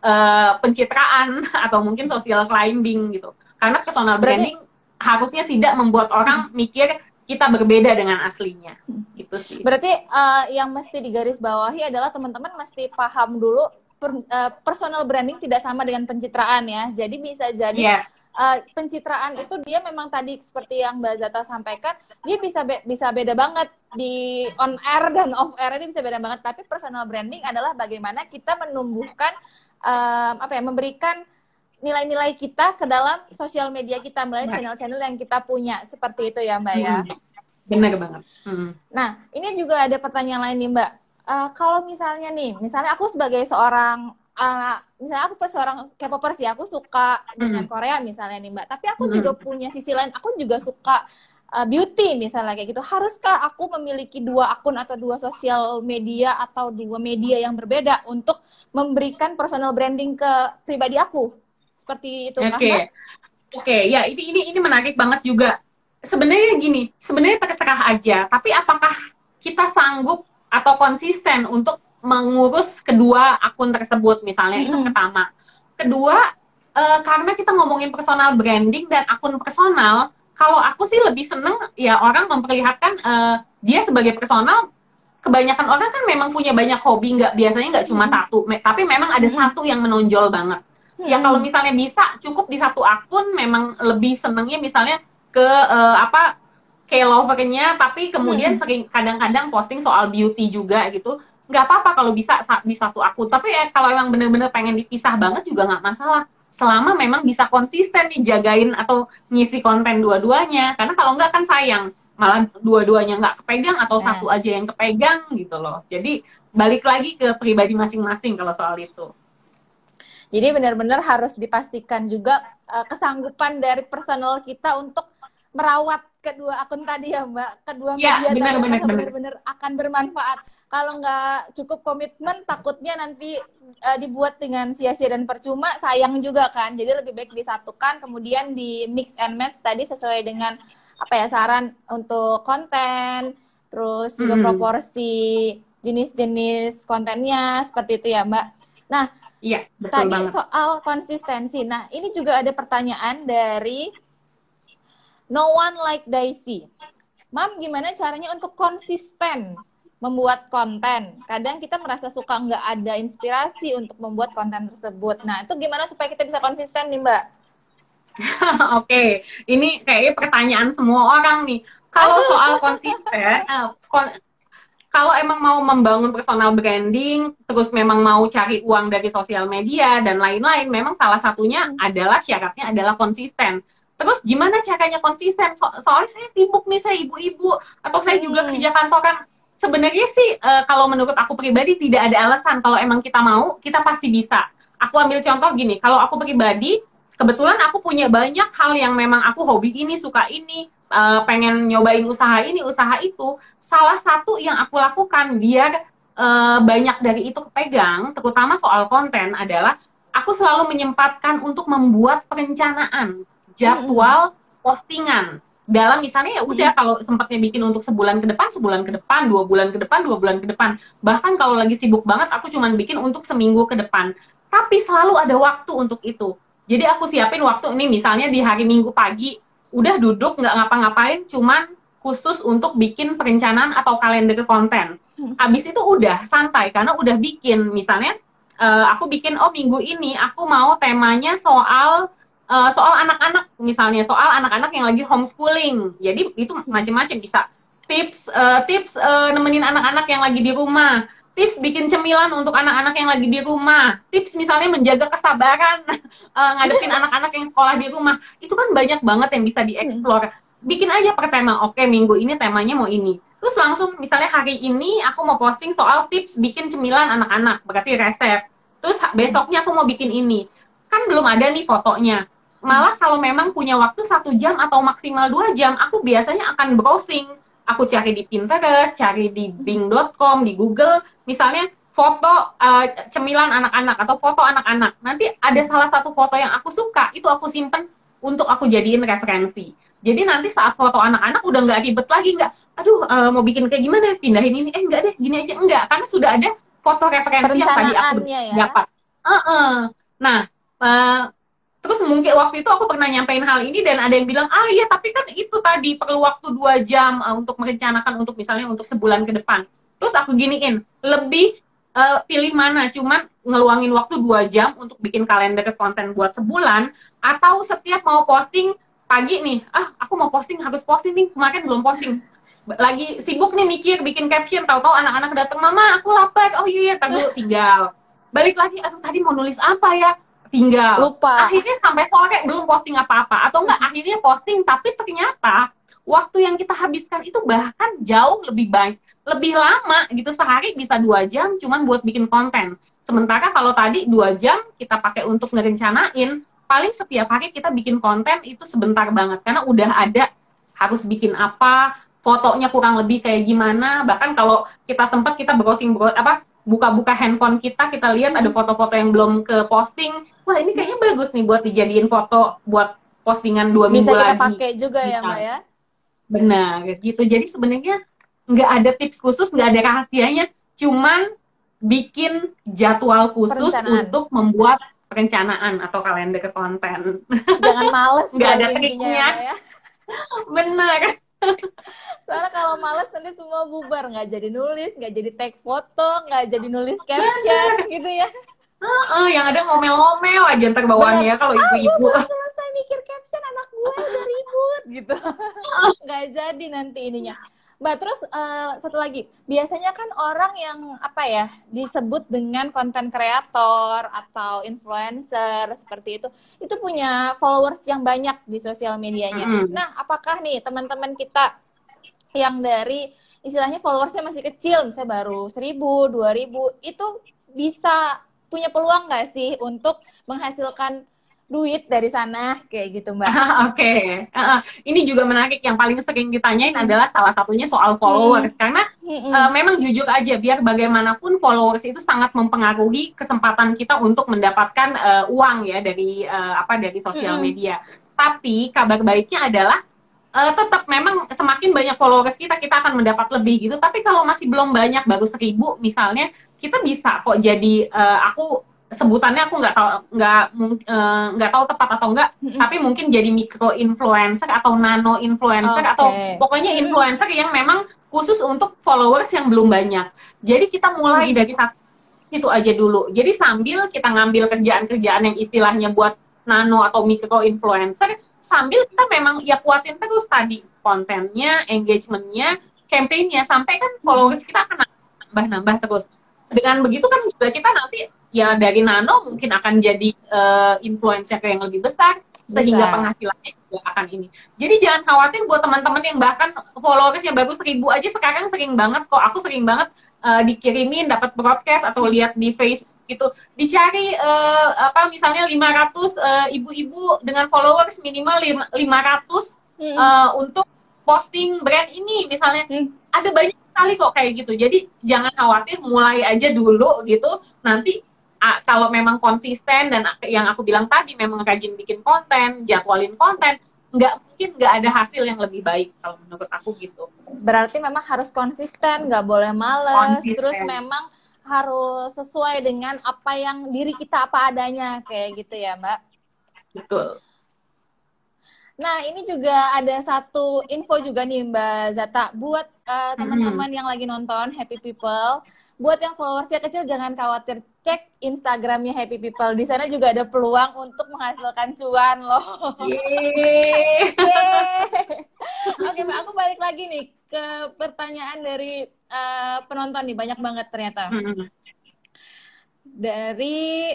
uh, pencitraan <laughs> atau mungkin social climbing gitu. Karena personal branding berarti, harusnya tidak membuat orang mikir kita berbeda dengan aslinya. Gitu sih. Berarti uh, yang mesti digarisbawahi adalah teman-teman mesti paham dulu per, uh, personal branding tidak sama dengan pencitraan ya jadi bisa jadi yeah uh, pencitraan itu dia memang tadi seperti yang Mbak Zata sampaikan, dia bisa be bisa beda banget di on air dan off air ini bisa beda banget. Tapi personal branding adalah bagaimana kita menumbuhkan um, apa ya, memberikan nilai-nilai kita ke dalam sosial media kita melalui channel-channel yang kita punya seperti itu ya Mbak ya. Hmm. Benar banget. Hmm. Nah ini juga ada pertanyaan lain nih Mbak. Uh, kalau misalnya nih, misalnya aku sebagai seorang uh, misalnya aku seorang K-popers ya, aku suka dengan hmm. Korea misalnya nih Mbak. Tapi aku hmm. juga punya sisi lain, aku juga suka uh, beauty misalnya kayak gitu. Haruskah aku memiliki dua akun atau dua sosial media atau dua media yang berbeda untuk memberikan personal branding ke pribadi aku? Seperti itu, Oke. Okay. Oke, okay, ya ini ini ini menarik banget juga. Sebenarnya gini, sebenarnya terserah aja, tapi apakah kita sanggup atau konsisten untuk mengurus kedua akun tersebut misalnya mm-hmm. itu pertama kedua uh, karena kita ngomongin personal branding dan akun personal kalau aku sih lebih seneng ya orang memperlihatkan uh, dia sebagai personal kebanyakan orang kan memang punya banyak hobi nggak biasanya nggak cuma mm-hmm. satu me- tapi memang ada mm-hmm. satu yang menonjol banget mm-hmm. ya kalau misalnya bisa cukup di satu akun memang lebih senengnya misalnya ke uh, apa K-lovernya tapi kemudian hmm. sering kadang-kadang posting soal beauty juga gitu. Nggak apa-apa kalau bisa di satu akun. Tapi ya kalau emang bener-bener pengen dipisah banget juga nggak masalah. Selama memang bisa konsisten dijagain atau ngisi konten dua-duanya. Karena kalau nggak kan sayang malah dua-duanya nggak kepegang atau nah. satu aja yang kepegang gitu loh. Jadi balik lagi ke pribadi masing-masing kalau soal itu. Jadi benar-benar harus dipastikan juga uh, kesanggupan dari personal kita untuk merawat kedua akun tadi ya mbak. Kedua ya, media benar, benar, benar-benar akan bermanfaat. Kalau nggak cukup komitmen takutnya nanti uh, dibuat dengan sia-sia dan percuma sayang juga kan. Jadi lebih baik disatukan kemudian di mix and match tadi sesuai dengan apa ya saran untuk konten terus juga hmm. proporsi jenis-jenis kontennya seperti itu ya mbak. Nah iya tadi banget. soal konsistensi. Nah ini juga ada pertanyaan dari no one like Daisy Mam, gimana caranya untuk konsisten membuat konten. Kadang kita merasa suka nggak ada inspirasi untuk membuat konten tersebut. Nah, itu gimana supaya kita bisa konsisten nih, Mbak? <laughs> Oke, okay. ini kayaknya pertanyaan semua orang nih. Kalau soal konsisten, <laughs> uh, kon kalau emang mau membangun personal branding, terus memang mau cari uang dari sosial media dan lain-lain, memang salah satunya adalah syaratnya adalah konsisten. Terus gimana caranya konsisten? So soalnya saya sibuk nih, saya ibu-ibu, atau saya juga hmm. kerja kantoran sebenarnya sih uh, kalau menurut aku pribadi tidak ada alasan. Kalau emang kita mau kita pasti bisa. Aku ambil contoh gini kalau aku pribadi kebetulan aku punya banyak hal yang memang aku hobi ini suka ini uh, pengen nyobain usaha ini usaha itu. Salah satu yang aku lakukan biar uh, banyak dari itu kepegang terutama soal konten adalah aku selalu menyempatkan untuk membuat perencanaan jadwal postingan. Dalam misalnya ya udah kalau sempatnya bikin untuk sebulan ke depan sebulan ke depan dua bulan ke depan dua bulan ke depan. Bahkan kalau lagi sibuk banget aku cuma bikin untuk seminggu ke depan. Tapi selalu ada waktu untuk itu. Jadi aku siapin waktu ini misalnya di hari minggu pagi udah duduk nggak ngapa-ngapain cuman khusus untuk bikin perencanaan atau kalender konten. Hmm. abis itu udah santai karena udah bikin. Misalnya uh, aku bikin oh minggu ini aku mau temanya soal uh, soal anak-anak misalnya soal anak-anak yang lagi homeschooling. Jadi itu macam-macam bisa. Tips uh, tips uh, nemenin anak-anak yang lagi di rumah. Tips bikin cemilan untuk anak-anak yang lagi di rumah. Tips misalnya menjaga kesabaran. Uh, <laughs> ngadepin anak-anak yang sekolah di rumah. Itu kan banyak banget yang bisa dieksplor. Bikin aja per tema. Oke minggu ini temanya mau ini. Terus langsung misalnya hari ini aku mau posting soal tips bikin cemilan anak-anak. Berarti resep terus besoknya aku mau bikin ini. Kan belum ada nih fotonya malah kalau memang punya waktu satu jam atau maksimal dua jam aku biasanya akan browsing. Aku cari di Pinterest cari di Bing.com di Google. Misalnya foto uh, cemilan anak-anak atau foto anak-anak. Nanti ada salah satu foto yang aku suka itu aku simpen untuk aku jadiin referensi. Jadi nanti saat foto anak-anak udah nggak ribet lagi nggak aduh uh, mau bikin kayak gimana? Pindahin ini. Eh enggak deh gini aja. Enggak karena sudah ada foto referensi yang tadi aku ya? dapat. Uh -uh. nah uh, terus mungkin waktu itu aku pernah nyampein hal ini dan ada yang bilang ah iya tapi kan itu tadi perlu waktu dua jam uh, untuk merencanakan untuk misalnya untuk sebulan ke depan. Terus aku giniin lebih uh, pilih mana? Cuman ngeluangin waktu dua jam untuk bikin kalender konten buat sebulan atau setiap mau posting pagi nih ah aku mau posting harus posting nih kemarin belum posting. Lagi sibuk nih mikir bikin caption tahu-tahu anak-anak datang mama aku lapar. Oh iya, iya tunggu tinggal. Balik lagi aduh tadi mau nulis apa ya tinggal lupa. Akhirnya sampai sore belum posting apa-apa. Atau enggak akhirnya posting tapi ternyata waktu yang kita habiskan itu bahkan jauh lebih baik lebih lama gitu. Sehari bisa dua jam cuman buat bikin konten. Sementara kalau tadi dua jam kita pakai untuk ngerencanain paling setiap hari kita bikin konten itu sebentar banget. Karena udah ada harus bikin apa fotonya kurang lebih kayak gimana. Bahkan kalau kita sempat kita browsing apa buka-buka handphone kita kita lihat ada foto-foto yang belum ke posting. Wah ini kayaknya bagus nih buat dijadiin foto buat postingan dua minggu lagi. bisa kita pakai juga ya mbak ya? Benar gitu. Jadi sebenarnya nggak ada tips khusus nggak ada rahasianya. Cuman bikin jadwal khusus untuk membuat perencanaan atau kalender konten. Jangan males <laughs> nggak ada triknya. Ya, <laughs> benar Soalnya kalau males nanti semua bubar, nggak jadi nulis, nggak jadi tag foto, nggak jadi nulis caption, gitu ya. Uh, uh, yang ada ngomel-ngomel aja ntar bawaannya kalau ah, ibu-ibu. Ah, selesai mikir caption anak gue udah ribut gitu. nggak jadi nanti ininya. Mbak, terus uh, satu lagi, biasanya kan orang yang apa ya disebut dengan konten kreator atau influencer seperti itu, itu punya followers yang banyak di sosial medianya. Mm. Nah, apakah nih teman-teman kita yang dari istilahnya followersnya masih kecil, misalnya baru seribu, dua ribu, itu bisa punya peluang nggak sih untuk menghasilkan duit dari sana kayak gitu mbak. <laughs> Oke, okay. uh, ini juga menarik. Yang paling sering ditanyain hmm. adalah salah satunya soal followers hmm. karena hmm. Uh, memang jujur aja biar bagaimanapun followers itu sangat mempengaruhi kesempatan kita untuk mendapatkan uh, uang ya dari uh, apa dari sosial hmm. media. Tapi kabar baiknya adalah uh, tetap memang semakin banyak followers kita kita akan mendapat lebih gitu. Tapi kalau masih belum banyak baru seribu misalnya kita bisa kok jadi uh, aku sebutannya aku nggak tahu nggak eh, nggak uh, tahu tepat atau enggak mm-hmm. tapi mungkin jadi micro influencer atau nano influencer okay. atau pokoknya influencer yang memang khusus untuk followers yang belum banyak jadi kita mulai mm-hmm. dari satu itu aja dulu jadi sambil kita ngambil kerjaan-kerjaan yang istilahnya buat nano atau micro influencer sambil kita memang ya kuatin terus tadi kontennya engagementnya campaignnya sampai kan followers kita akan nambah-nambah terus dengan begitu kan juga kita nanti ya dari nano mungkin akan jadi uh, influencer yang lebih besar sehingga penghasilannya juga akan ini. Jadi jangan khawatir buat teman-teman yang bahkan followersnya baru seribu aja sekarang sering banget kok. Aku sering banget uh, dikirimin dapat broadcast atau lihat di Facebook gitu. Dicari uh, apa misalnya 500 uh, ibu-ibu dengan followers minimal 500 hmm. uh, untuk posting brand ini misalnya. Hmm. Ada banyak sekali kok kayak gitu. Jadi jangan khawatir mulai aja dulu gitu. Nanti kalau memang konsisten dan yang aku bilang tadi memang rajin bikin konten, jadwalin konten, nggak mungkin nggak ada hasil yang lebih baik kalau menurut aku gitu. Berarti memang harus konsisten, nggak boleh males, konsisten. terus memang harus sesuai dengan apa yang diri kita apa adanya kayak gitu ya Mbak. Betul. Nah ini juga ada satu info juga nih Mbak Zata buat uh, teman-teman hmm. yang lagi nonton Happy People buat yang followersnya kecil jangan khawatir cek Instagramnya Happy People di sana juga ada peluang untuk menghasilkan cuan loh. Yeay. <laughs> Oke mbak aku balik lagi nih ke pertanyaan dari uh, penonton nih banyak banget ternyata. Hmm. Dari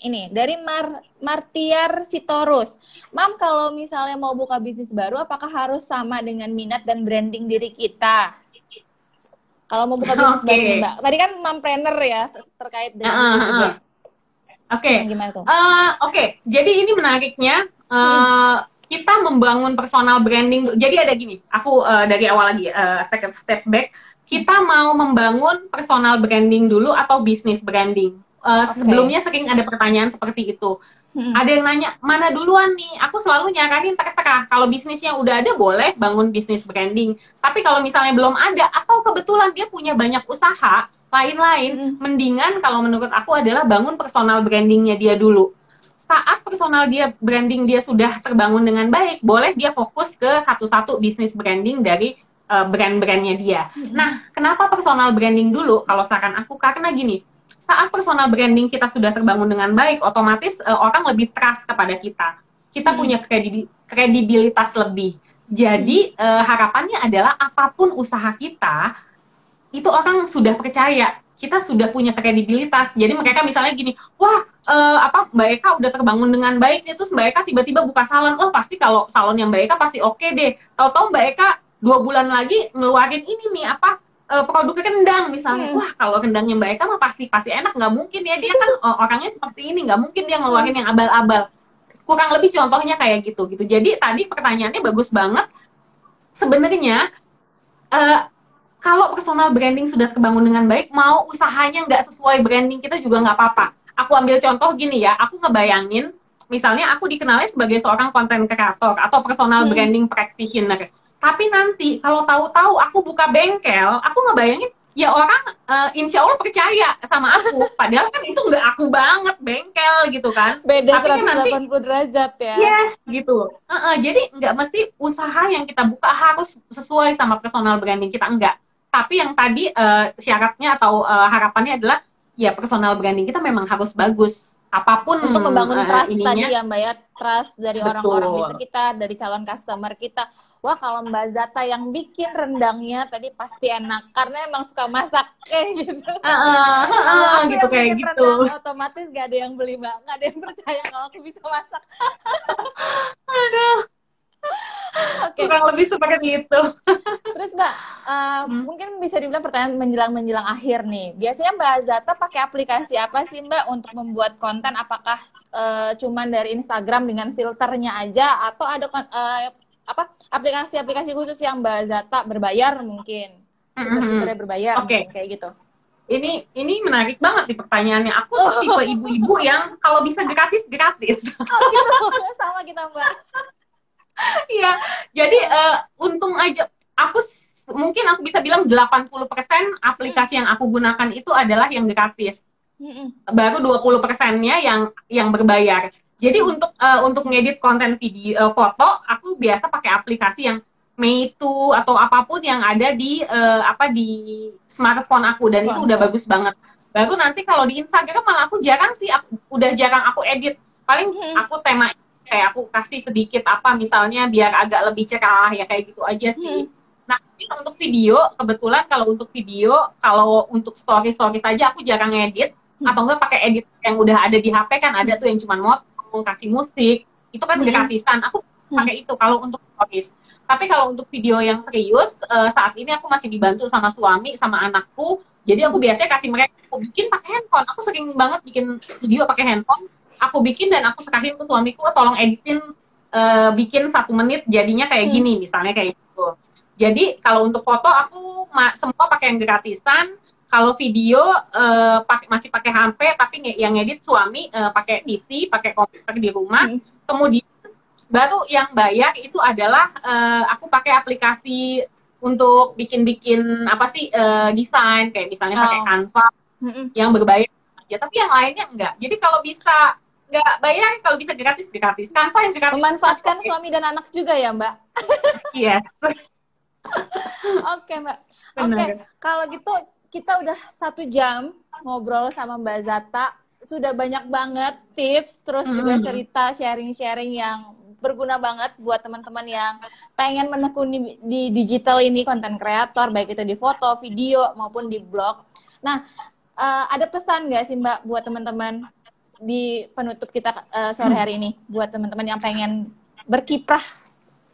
ini dari Mar Martiar Sitorus. Mam, kalau misalnya mau buka bisnis baru, apakah harus sama dengan minat dan branding diri kita? Kalau mau buka bisnis okay. baru, Mbak. Tadi kan Mam Planner ya terkait dengan uh, uh, uh. Oke. Gimana tuh? Uh, Oke, jadi ini menariknya uh, kita membangun personal branding. Jadi ada gini, aku uh, dari awal lagi uh, take a step back. Kita mau membangun personal branding dulu atau bisnis branding. Uh, Oke. Sebelumnya sering ada pertanyaan seperti itu. Hmm. Ada yang nanya mana duluan nih? Aku selalu nyaranin terserah. Kalau bisnisnya udah ada boleh bangun bisnis branding. Tapi kalau misalnya belum ada atau kebetulan dia punya banyak usaha lain-lain, Hmm. mendingan kalau menurut aku adalah bangun personal brandingnya dia dulu. Saat personal dia branding dia sudah terbangun dengan baik, boleh dia fokus ke satu-satu bisnis branding dari uh, brand-brandnya dia. Nah, kenapa personal branding dulu? Kalau saran aku karena gini, saat personal branding kita sudah terbangun dengan baik, otomatis uh, orang lebih trust kepada kita. Kita Hmm. punya kredibi- kredibilitas lebih. Jadi uh, harapannya adalah apa pun usaha kita, itu orang sudah percaya kita sudah punya kredibilitas. Jadi mereka misalnya gini, wah eh, apa Mbak Eka udah terbangun dengan baik, nih, terus Mbak Eka tiba-tiba buka salon, oh pasti kalau salon yang Mbak Eka pasti oke deh. Tahu-tahu Mbak Eka dua bulan lagi ngeluarin ini nih apa eh, produk rendang misalnya, Hmm. wah kalau rendangnya Mbak Eka mah pasti pasti enak, nggak mungkin ya dia kan eh, orangnya seperti ini, nggak mungkin dia ngeluarin yang abal-abal. Kurang lebih contohnya kayak gitu gitu. Jadi tadi pertanyaannya bagus banget. Sebenarnya eh, kalau personal branding sudah terbangun dengan baik, mau usahanya nggak sesuai branding kita juga nggak apa-apa. Aku ambil contoh gini ya, aku ngebayangin, misalnya aku dikenalnya sebagai seorang content creator atau personal Hmm. branding practitioner. Tapi nanti kalau tahu-tahu aku buka bengkel, aku ngebayangin ya orang eh, insya Allah percaya sama aku. <laughs> Padahal kan itu nggak aku banget bengkel gitu kan. Beda Tapi kan nanti 180 derajat ya. Yes, gitu. Heeh, jadi nggak mesti usaha yang kita buka harus sesuai sama personal branding kita enggak. Tapi yang tadi eh, syaratnya atau eh, harapannya adalah ya personal branding kita memang harus bagus. Apa pun Untuk membangun trust ininya. tadi ya Mbak ya, trust dari orang-orang di sekitar, dari calon customer kita. Wah kalau Mbak Zata yang bikin rendangnya tadi pasti enak karena emang suka masak kayak gitu. Heeh, heeh, Kalau aku gitu yang kayak bikin gitu. rendang, otomatis gak ada yang beli Mbak, gak ada yang percaya kalau aku bisa masak. Aduh, Oke, kurang lebih seperti itu. terus Mbak, uh, Hmm. mungkin bisa dibilang pertanyaan menjelang-menjelang akhir nih. Biasanya Mbak Zata pakai aplikasi apa sih Mbak untuk membuat konten? Apakah uh, cuman dari Instagram dengan filternya aja atau ada uh, apa aplikasi-aplikasi khusus yang Mbak Zata berbayar mungkin? Fitur-fiturnya berbayar Hmm. Oke. mungkin, kayak gitu. Ini ini menarik banget nih pertanyaannya. Aku tuh <laughs> tipe ibu-ibu yang kalau bisa gratis gratis. Oh gitu, <laughs> sama kita Mbak. <laughs> Iya, jadi eh, untung aja aku mungkin aku bisa bilang 80% aplikasi yang aku gunakan itu adalah yang gratis. Baru 20 persennya yang yang berbayar. Jadi untuk eh, untuk ngedit konten video eh, foto, aku biasa pakai aplikasi yang Meitu atau apa pun yang ada di eh, apa di smartphone aku dan itu udah bagus banget. Baru nanti kalau di Instagram malah aku jarang sih, aku, udah jarang aku edit. Paling aku tema kayak aku kasih sedikit apa misalnya biar agak lebih cerah ya kayak gitu aja sih. Nah, ini untuk video kebetulan kalau untuk video, kalau untuk story story saja aku jarang edit Hmm. atau enggak pakai edit yang udah ada di HP kan ada tuh yang cuma motong, kasih musik, itu kan Hmm. gratisan. Aku pakai itu kalau untuk stories. Tapi kalau untuk video yang serius, eh, saat ini aku masih dibantu sama suami, sama anakku. Jadi aku biasanya kasih mereka, aku bikin pakai handphone. Aku sering banget bikin video pakai handphone. Aku bikin dan aku serahin ke suamiku, tolong editin, eh, bikin satu menit jadinya kayak Hmm. gini, misalnya kayak gitu. Jadi kalau untuk foto aku ma- semua pakai yang gratisan. Kalau video eh, pakai masih pakai HP, tapi yang edit suami eh, pakai PC, pakai komputer di rumah. Hmm. Kemudian baru yang bayar itu adalah eh, aku pakai aplikasi untuk bikin-bikin apa sih eh, desain kayak misalnya pakai Oh. Canva Mm-mm. yang berbayar ya tapi yang lainnya enggak jadi kalau bisa nggak bayar kalau bisa gratis gratis Canva yang gratis Memanfaatkan Oke. suami dan anak juga ya Mbak. yes Oke Mbak. Oke, kalau gitu kita udah satu jam ngobrol sama Mbak Zata. Sudah banyak banget tips, terus juga Mm. cerita sharing-sharing yang berguna banget buat teman-teman yang pengen menekuni di digital ini konten kreator, baik itu di foto, video maupun di blog. Nah, eh, ada pesan nggak sih Mbak buat teman-teman di penutup kita eh, sore hari ini, buat teman-teman yang pengen berkiprah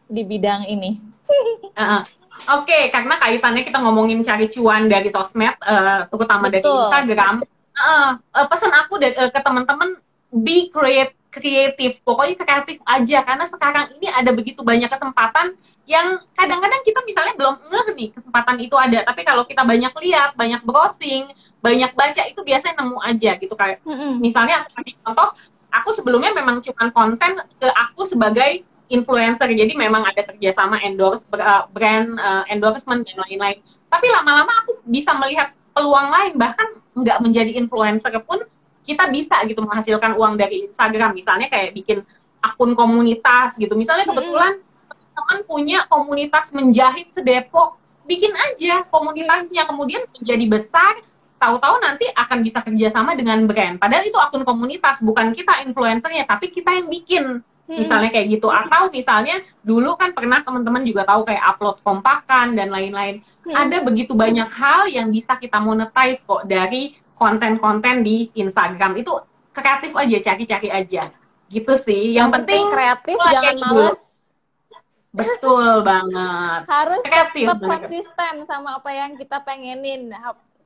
di bidang ini? <laughs> Heeh. Oke, karena kaitannya kita ngomongin cari cuan dari sosmed, eh, terutama dari Betul. Instagram. Heeh, eh, pesan aku da- eh, ke teman-teman be create kreatif pokoknya kreatif aja karena sekarang ini ada begitu banyak kesempatan yang kadang-kadang kita misalnya belum ngeh nih kesempatan itu ada. Tapi kalau kita banyak lihat banyak browsing banyak baca itu biasanya nemu aja gitu kayak misalnya aku kasih contoh aku sebelumnya memang cuma konsen ke aku sebagai influencer. Jadi memang ada kerjasama endorse brand uh, endorsement dan lain-lain. Tapi lama-lama aku bisa melihat peluang lain bahkan nggak menjadi influencer pun kita bisa gitu menghasilkan uang dari Instagram. Misalnya kayak bikin akun komunitas gitu. Misalnya kebetulan teman punya komunitas menjahit sedepok bikin aja komunitasnya. Kemudian menjadi besar tahu-tahu nanti akan bisa kerjasama dengan brand. Padahal itu akun komunitas bukan kita influencernya tapi kita yang bikin. Misalnya kayak gitu. Atau misalnya dulu kan pernah teman-teman juga tahu kayak upload kompakan dan lain-lain. Ada begitu banyak hal yang bisa kita monetize kok dari konten-konten di Instagram. Itu kreatif aja cari-cari aja. Gitu sih. Yang, yang penting, kreatif jangan males. betul banget. Harus kreatif, tetap konsisten sama apa yang kita pengenin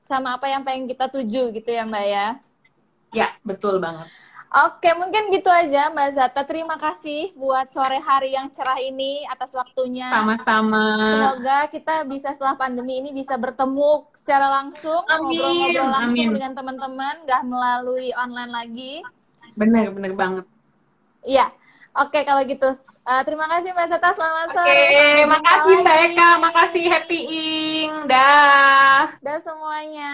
sama apa yang pengen kita tuju gitu ya mbak ya. Ya betul banget. Oke, mungkin gitu aja Mbak Zata. Terima kasih buat sore hari yang cerah ini atas waktunya. Sama-sama. Semoga kita bisa setelah pandemi ini bisa bertemu secara langsung, ngobrol-ngobrol langsung Amin. dengan teman-teman, nggak melalui online lagi. Bener, bener banget. Iya. Oke, kalau gitu. Uh, terima kasih Mbak Zata, selamat sore. Oke, terima kasih Mbak Eka, makasih Happy Ing. Dah. Dah semuanya.